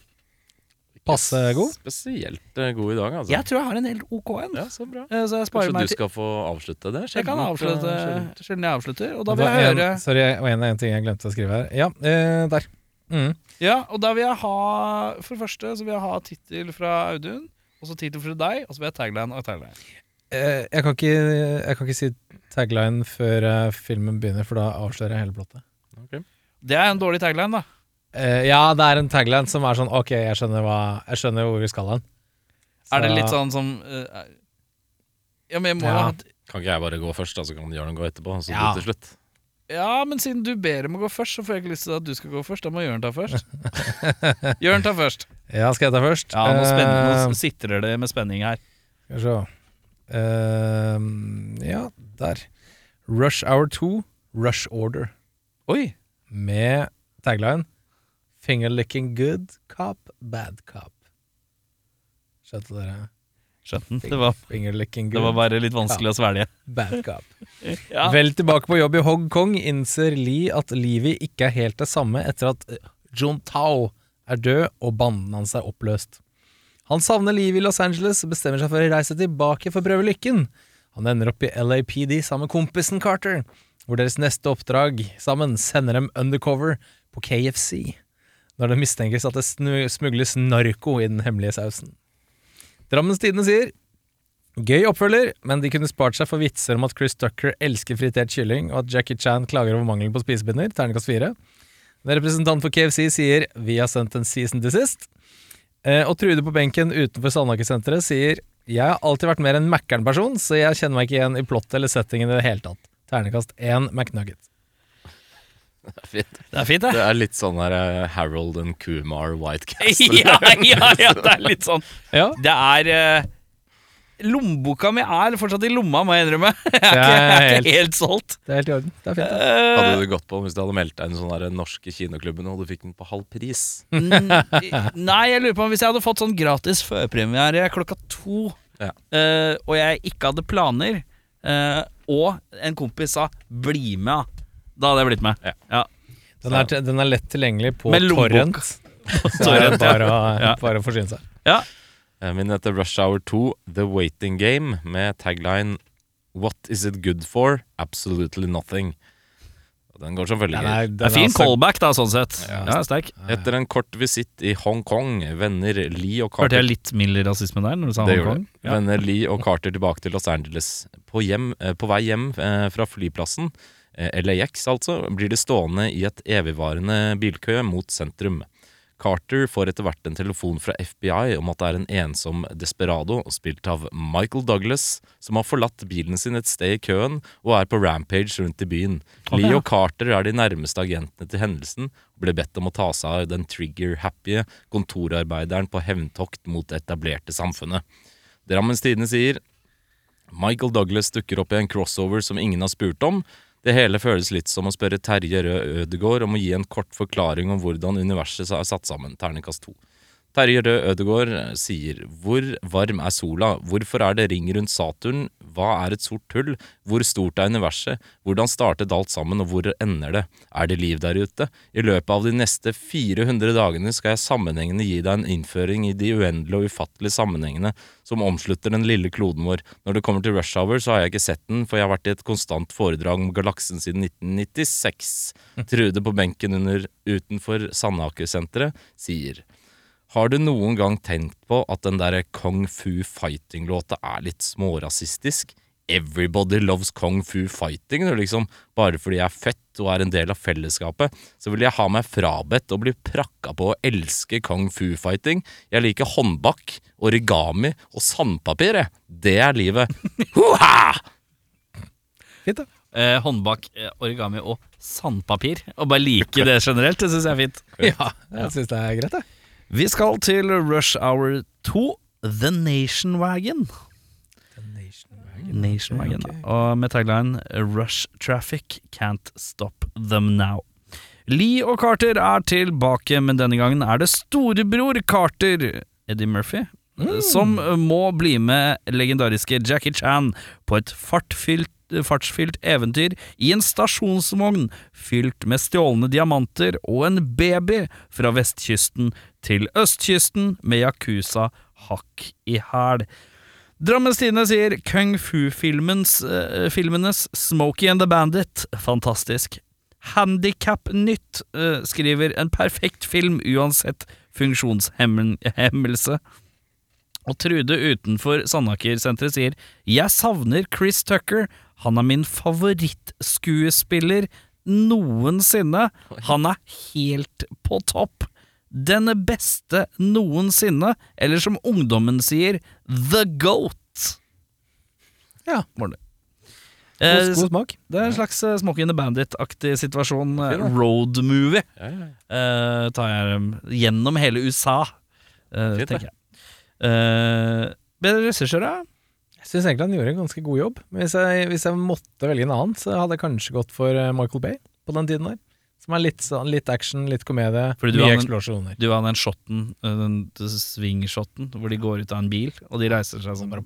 Passe god. Spesielt øh, god i dag, altså. Jeg tror jeg har en helt ok en. Ja, så bra. Eh, så jeg sparer Kanskje meg du til skal få avslutte det? Jeg kan Sjelden at, avslutte øh, sjelden. jeg avslutter, og da vil jeg høre en, sorry, og en, en ting jeg glemte å skrive her. Ja, eh, der. Mm. Ja, og da vil jeg ha For det første så vil jeg ha tittel fra Audun, og så tittel fra deg, og så vil jeg tagline og tagline. Eh, jeg, kan ikke, jeg kan ikke si tagline før eh, filmen begynner, for da avslører jeg hele plottet. Okay. Det er en dårlig tagline, da. Eh, ja, det er en tagline som er sånn Ok, jeg skjønner, hva, jeg skjønner hvor vi skal hen. Er det litt sånn som uh, Ja, men jeg må Ja. ha Kan ikke jeg bare gå først, da, så kan Jørn gå etterpå? Så Ja. til slutt. Ja, men siden du ber om å gå først, så får jeg ikke lyst til at du skal gå først. Da må Jørn ta først. Jørn ta først. Ja, skal jeg ta først? Ja, nå, spenner, Eh, nå sitrer det med spenning her. Skal vi se. Ehm, ja, der. Rush Hour 2, Rush Order. Oi! Med tagline Finger licking good cop, bad cop. Skjønte dere? Skjønte den. Det var, bare litt vanskelig å svelge. bad cop. Ja. Vel tilbake på jobb i Hongkong innser Lee at livet ikke er helt det samme etter at eh, John Tao er død og banden hans er oppløst. Han savner livet i Los Angeles og bestemmer seg for å reise tilbake for å prøve lykken. Han ender opp i LAPD sammen med kompisen Carter, hvor deres neste oppdrag sammen sender dem undercover på KFC, når det mistenkes at det smugles narko i den hemmelige sausen. Drammens Tidende sier Gøy oppfølger, men de kunne spart seg for vitser om at Chris Tucker elsker fritert kylling, og at Jackie Chan klager over mangelen på spisepinner. Terningkast fire. En representant for KFC sier 'Vi har sendt en season desist'. Eh, og Trude på benken utenfor Sandaker-senteret sier 'Jeg har alltid vært mer en Mækkern-person, så jeg kjenner meg ikke igjen i plottet eller settingen i det hele tatt'. Ternekast én McNugget. Det er fint. Det er fint, det. Det er litt sånn her eh, Harold and Kumar White Castle. ja, ja, ja, det er litt sånn. Ja, Det er uh, Lommeboka mi er fortsatt i lomma, må jeg innrømme. Jeg er, ikke, jeg er ikke helt solgt. det er helt i orden. Det er fint. det. Eh, Hadde du gått på hvis du hadde meldt deg inn i sånn den norske kinoklubben og du fikk den på halv pris? Mm, Nei, jeg lurer på om hvis jeg hadde fått sånn gratis førpremiere klokka to, Ja. uh, og jeg ikke hadde planer, eh, og en kompis sa 'bli med'. Da hadde jeg blitt med. Ja. Ja. Den er, til- den er lett tilgjengelig på Med lommebok. torrent. Så er Torrent, bare, å, Ja. bare å forsyne seg. ja. Eh, Min heter Rush Hour 2 The Waiting Game med tagline What is it good for? Absolutely nothing. Og Den går som følger. Den Det er fin altså- callback, da, sånn sett. Ja. Ja, sterk. Etter en kort visitt i Hongkong vender Lee og Hørte Carter jeg litt mild rasisme der når du sa Det gjorde det. Vender Lee og Carter tilbake til Los Angeles. På, hjem, eh, på vei hjem eh, fra flyplassen, LAX altså, blir de stående i et evigvarende bilkø mot sentrum. Carter får etter hvert en telefon fra FBI om at det er en ensom desperado, spilt av Michael Douglas, som har forlatt bilen sin et sted i køen og er på rampage rundt i byen. Okay. Lee og Carter er de nærmeste agentene til hendelsen og ble bedt om å ta seg av den trigger-happy kontorarbeideren på hevntokt mot det etablerte samfunnet. Drammens Tidende sier Michael Douglas dukker opp i en crossover som ingen har spurt om. Det hele føles litt som å spørre Terje Rød Ødegård om å gi en kort forklaring om hvordan universet er satt sammen. Terningkast to. Terje Rød Ødegård eh, sier Hvor varm er sola? Hvorfor er det ring rundt Saturn? Hva er et sort hull? Hvor stort er universet? Hvordan startet alt sammen, og hvor ender det? Er det liv der ute? I løpet av de neste 400 dagene skal jeg sammenhengende gi deg en innføring i de uendelige og ufattelige sammenhengene som omslutter den lille kloden vår. Når det kommer til Rush Hour, så har jeg ikke sett den, for jeg har vært i et konstant foredrag om galaksen siden 1996. Trude på benken under utenfor Sandaker-senteret sier har du noen gang tenkt på at den der Kung Fu Fighting-låta er litt smårasistisk? Everybody loves Kung Fu Fighting. det Liksom, bare fordi jeg er født og er en del av fellesskapet, så vil jeg ha meg frabedt å bli prakka på å elske Kung Fu Fighting. Jeg liker håndbak, origami og sandpapir, jeg. Det er livet. Hoha! Fint, da. Eh, håndbak, eh, origami og sandpapir. Å bare like det generelt, det syns jeg er fint. Ja, jeg syns det er greit, jeg. Vi skal til Rush Hour 2, The Nation Wagon. Nation Wagon, da. Og med tagline Rush Traffic Can't Stop Them Now. Lee og Carter er tilbake, men denne gangen er det storebror Carter, Eddie Murphy, som må bli med legendariske Jackie Chan på et fartfylt, fartsfylt eventyr i en stasjonsvogn fylt med stjålne diamanter og en baby fra vestkysten til østkysten med Yakuza hakk i hæl. Drammens Tidende sier Kung Fu-filmenes eh, Smokey and the Bandit fantastisk. Handikap-nytt eh, skriver en perfekt film uansett funksjonshemmelse. Og Trude utenfor Sandaker-senteret sier Jeg savner Chris Tucker. Han er min favorittskuespiller noensinne. Han er helt på topp. Den beste noensinne, eller som ungdommen sier, The Goat. Ja. Det. God, Eh, god smak. det er en slags uh, in and the Bandit-aktig situasjon. eh, road movie. Ja, ja. Uh, tar jeg um, gjennom hele USA, uh, Fint, tenker jeg. Uh, bedre regissør, da? Jeg syns egentlig han gjorde en ganske god jobb. Men hvis jeg, hvis jeg måtte velge en annen, så hadde jeg kanskje gått for eh, Michael Bay på den tiden der. Som er litt, sånn, litt action, litt komedie, Fordi mye eksplosjoner. Du har den shotten, eh, den swing-shotten, hvor de går ut av en bil, og de reiser seg sånn bare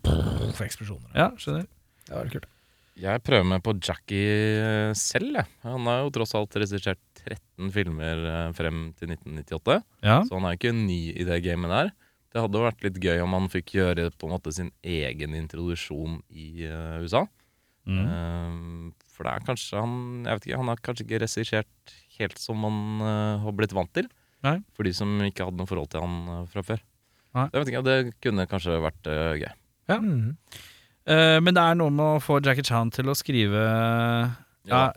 For eksplosjoner. Ja, skjønner. Det var kult. Jeg prøver meg på Jackie eh, selv, jeg. Han har jo tross alt regissert 13 filmer eh, frem til 1998. Ja. Så han er jo ikke ny i det gamet der. Det hadde vært litt gøy om han fikk gjøre på en måte sin egen introduksjon i USA. Mm. Eh, for det er kanskje han Jeg vet ikke, han har kanskje ikke regissert helt som man uh, har blitt vant til. Nei. For de som ikke hadde noe forhold til han uh, fra før. Nei. Jeg vet ikke, Det kunne kanskje vært uh, gøy. Ja. Eh, men det er noe med å få Jackie Chan til å skrive ja, Ja.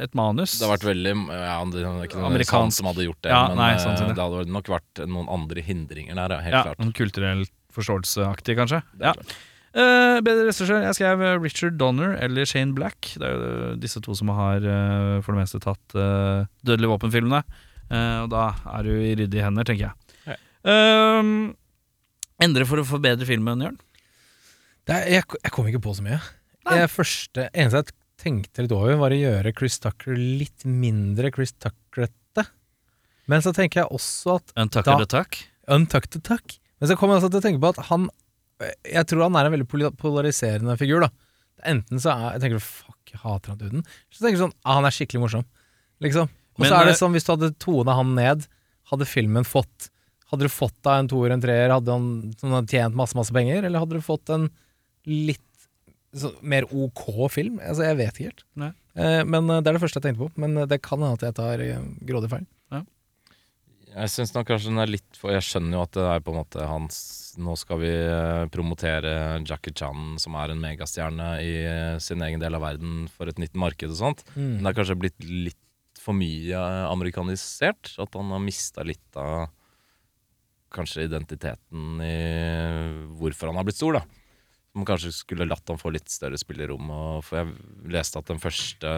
et manus. Det har vært veldig ja, Det er ikke noen Amerikansk. som hadde gjort det, Ja, men nei, eh, sannsynlig. det hadde nok vært noen andre hindringer der, ja, helt ja, klart. en kulturelt forståelseaktig, kanskje. Det er Ja. Eh, bedre regissør. Jeg skrev eh, Richard Donner eller Shane Black. Det er jo eh, disse to som har uh, for det meste tatt uh, Dødelige våpen-filmene. Uh, og da er du i ryddige hender, tenker jeg. Eh, endre for å forbedre filmen, Jørn? Det er, jeg, jeg kom ikke på så mye. Det første, eneste jeg tenkte litt over, var å gjøre Chris Tucker litt mindre Chris Tuckerete. Men så tenker jeg også at Untucker the Tuck? Untucked Tuck Men så kommer jeg også til å tenke på at han Jeg tror han er en veldig polariserende figur, da. Enten så er, tenker du fuck, jeg hater han duden. Så tenker du sånn ah, han er skikkelig morsom. Liksom. Og så er det sånn, hvis du hadde tona han ned, hadde filmen fått Hadde du fått da en toer, en treer, hadde han, som hadde tjent masse, masse penger, eller hadde du fått en litt så, mer ok film? Altså, jeg vet ikke helt. Eh, men eh, det er det første jeg tenkte på. Men eh, det kan hende at jeg tar eh, grådig feil. Jeg syns nok kanskje den er litt for Jeg skjønner jo at det er på en måte hans Nå skal vi eh, promotere Jackie Chan, som er en megastjerne i eh, sin egen del av verden, for et nytt marked og sånt. Men det er kanskje blitt litt for mye eh, amerikanisert. At han har mista litt av kanskje identiteten i hvorfor han har blitt stor, da. Som kanskje skulle latt han få litt større spillerom. Og for jeg leste at den første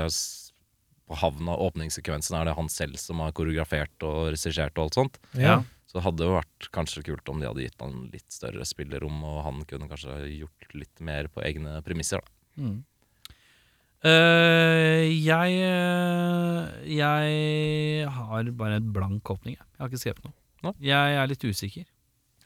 havna, åpningssekvensen, er det han selv som har koreografert og regissert og alt sånt. Ja. Så det hadde jo vært kanskje kult om de hadde gitt han litt større spillerom, og han kunne kanskje gjort litt mer på egne premisser, da. Eh, jeg eh, Jeg har bare en blank åpning. Jeg, jeg har ikke skrevet noe. No. Jeg er litt usikker.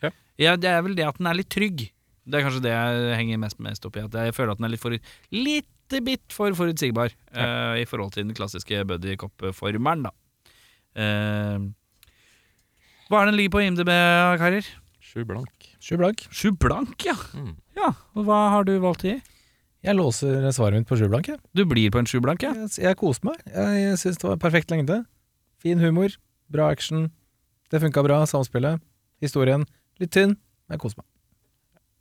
Ja. Jeg, det er vel det at den er litt trygg. Det er kanskje det jeg henger mest, mest opp i. At jeg føler at den er litt for Litt bit for forutsigbar eh, i forhold til den klassiske buddycop-formelen, da. Uh, hva er den ligger på IMDb, karer? Sju blank. Sju blank. Sju blank, ja. Mm. ja. Og hva har du valgt å gi? Jeg låser svaret mitt på sju blank. Ja. Du blir på en sju blank, ja? jeg, jeg koste meg. Jeg, jeg syns det var perfekt lengde. Fin humor, bra action. Det funka bra, samspillet. Historien litt tynn, men jeg koste meg.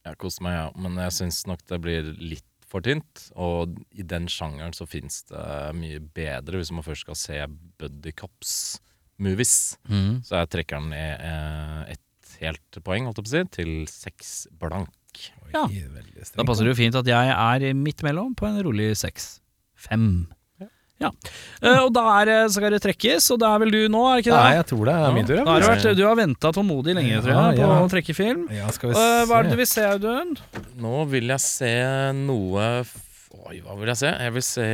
Jeg koser meg, ja. Men jeg syns nok det blir litt for tynt. Og i den sjangeren så fins det mye bedre, hvis man først skal se Buddy Cops-movies. Så jeg trekker den ned eh, ett helt poeng, holdt jeg på å si, til seks blank. Ja. Da passer det jo fint at jeg er midt mellom på en rolig seks. Fem. Ja. Uh, og da er så skal det trekkes, og det er vel du nå, er det ikke det? Nei, jeg tror det er min tur. Ja. har vært, du har venta tålmodig lenge, tror jeg, på ja. å trekke film. Ja, skal vi uh, hva er det du vil se, Audun? Nå vil jeg se noe Oi, hva vil jeg se? Jeg vil se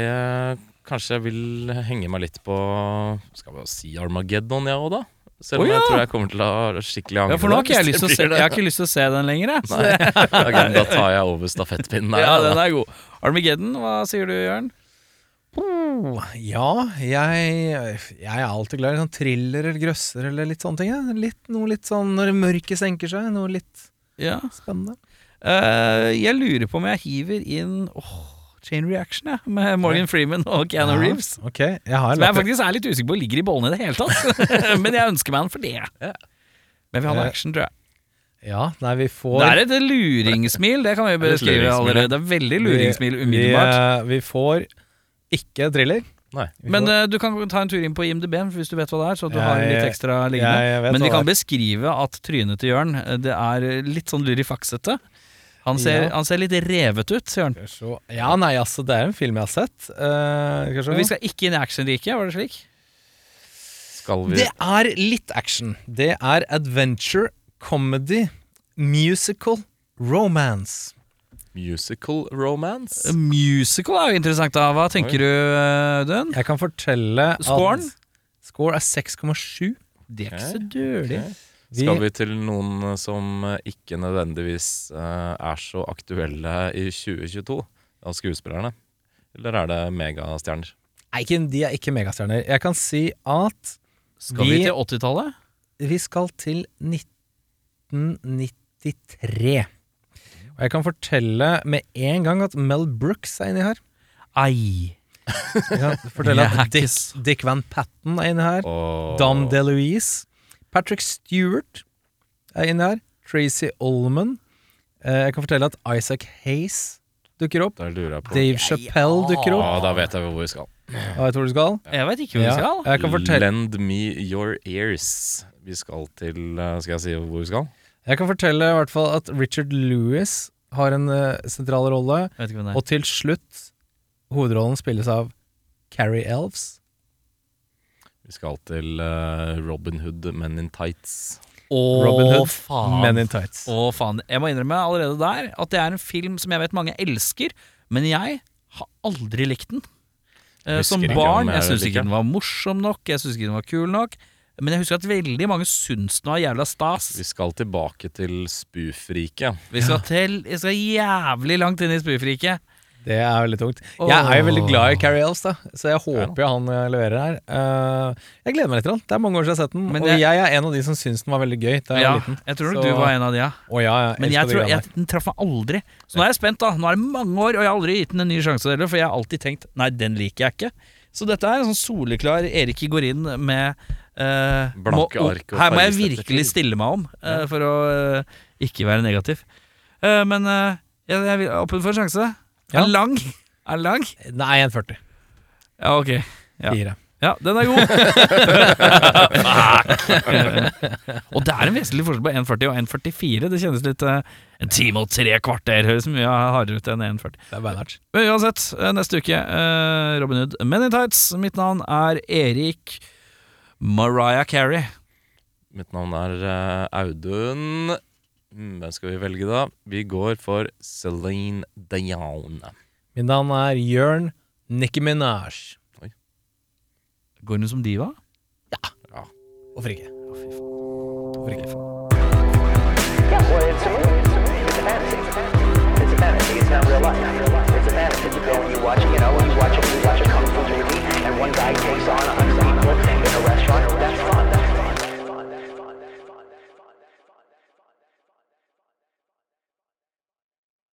Kanskje jeg vil henge meg litt på Skal vi si Armageddon, jeg òg, da? Selv om oh, ja. jeg tror jeg kommer til å ha skikkelig Ja, for nå har ikke jeg lyst til å se, jeg har ikke lyst til å se den lenger, jeg. Nei. da tar jeg over stafettpinnen her. Ja, den er god. Armageddon, hva sier du, Jørn? Oh, ja, jeg, jeg er alltid glad i sånn thriller eller grøsser eller litt sånne ting. Ja. Litt, noe litt sånn når mørket senker seg, noe litt Ja. spennende. Uh, jeg lurer på om jeg hiver inn oh, Chain Reaction, jeg, med Morgan Freeman og Keanu Ja, Reeves. Okay. jeg har Som jeg faktisk er litt usikker på ligger i bollene i det hele tatt. Men jeg ønsker meg den for det. Men vi har noe Eh, action, tror jeg. Ja, nei, vi får Det er et luringsmil, det kan vi beskrive allerede. Det er veldig luringsmil umiddelbart. Vi, eh, vi får ikke thriller. Nei. Men eh, du kan ta en tur inn på IMDb hvis du vet hva det er. Så du du har litt ekstra jeg liggende Men vi kan beskrive at trynet til Jørn eh, Det er litt sånn lurifaksete. Han ser, Ja. han ser litt revet ut, Jørn. Ja, nei, altså, det er en film jeg har sett. Uh, skal vi se. Vi skal ikke inn i actionriket, var det slik? Skal vi Det er litt action. Det er adventure, comedy, musical, romance. Musical romance? Musical er jo interessant, da. Hva tenker Oi. du, eh, Audun? Jeg kan fortelle Scoren? at Score er 6,7. Det er ikke så dårlig. Ok. Skal vi til noen som eh, ikke nødvendigvis eh, er så aktuelle i 2022 av skuespillerne? Eller er det megastjerner? Nei, de er ikke megastjerner. Jeg kan si at Skal vi Vi- til 80-tallet? vi skal til 1993. Og jeg kan fortelle med en gang at Mel Brooks er inni her. Ai. Jeg kan fortelle at Dick, Dick Van Patten er inni her. Oh. Dom DeLuise. Patrick Stewart er inni her. Tracy Olman. Eh, Jeg kan fortelle at Isaac Hayes dukker opp. Jeg Dave Chappelle dukker Ja, opp. da vet jeg hvor vi skal. Ja, vet du hvor du skal? Jeg vet ikke hvor vi skal. jeg kan fortelle Lend me your ears. Vi skal til eh, Skal jeg si hvor vi skal? Jeg kan fortelle i hvert fall at Richard Lewis har en uh, sentral rolle, og til slutt hovedrollen spilles av Carrie Elves. Vi skal til uh, Robin Hood Men in Tights. Robin Å, Hood, faen. Men in Tights. Å, faen. Jeg må innrømme allerede der at det er en film som jeg vet mange elsker, men jeg har aldri likt den. Uh, som barn. jeg Jeg syns ikke den var morsom nok, jeg syns ikke den var kul nok. Men jeg husker at veldig mange syns den var jævla stas. Vi skal tilbake til Spoofriket. Vi skal til Jeg skal jævlig langt inn i spoofriket. Det er veldig tungt. Jeg er jo veldig glad i Carrie Ells, da, så jeg håper jo han eh, leverer her. Uh, jeg gleder meg litt. Det er mange år siden jeg har sett den, Men og jeg- jeg er en av de som syns den var veldig gøy da jeg Ja, var liten. jeg tror nok du var en av de, ja. Oh, ja, jeg Men jeg tror jeg, den traff meg aldri. Så nå er jeg spent, da. Nå er det mange år, og jeg har aldri gitt den en ny sjanse heller, for jeg har alltid tenkt nei, den liker jeg ikke. Så dette er en sånn soleklar Erik går inn med eh, Blanke må- ark og Her må jeg virkelig stille meg om eh, for å eh, ikke være negativ. Eh, men eh, jeg, jeg vil åpen for en sjanse. Ja. Er den lang? Er den lang? Nei, 1,40. Ja, ok. Ja. Fire. Ja, den er god. og det er en vesentlig forskjell på 1,40 og 1,44. Det kjennes litt eh, En time og tre kvarter høres mye hardere ut enn 1,40. Det er beinhardt. Men uansett, neste uke eh, Robin Hood Men in Tights. Mitt navn er Erik Mariah Carey. Mitt navn er uh, Audun. Mm, hvem skal vi velge, da? Vi går for Celine Dion. Mitt navn er Jørn Nikki Minaj. Oi. Går hun som diva? Ja. ja. Hvorfor ikke? Å, fy faen. Hvorfor ikke? Yeah, shot.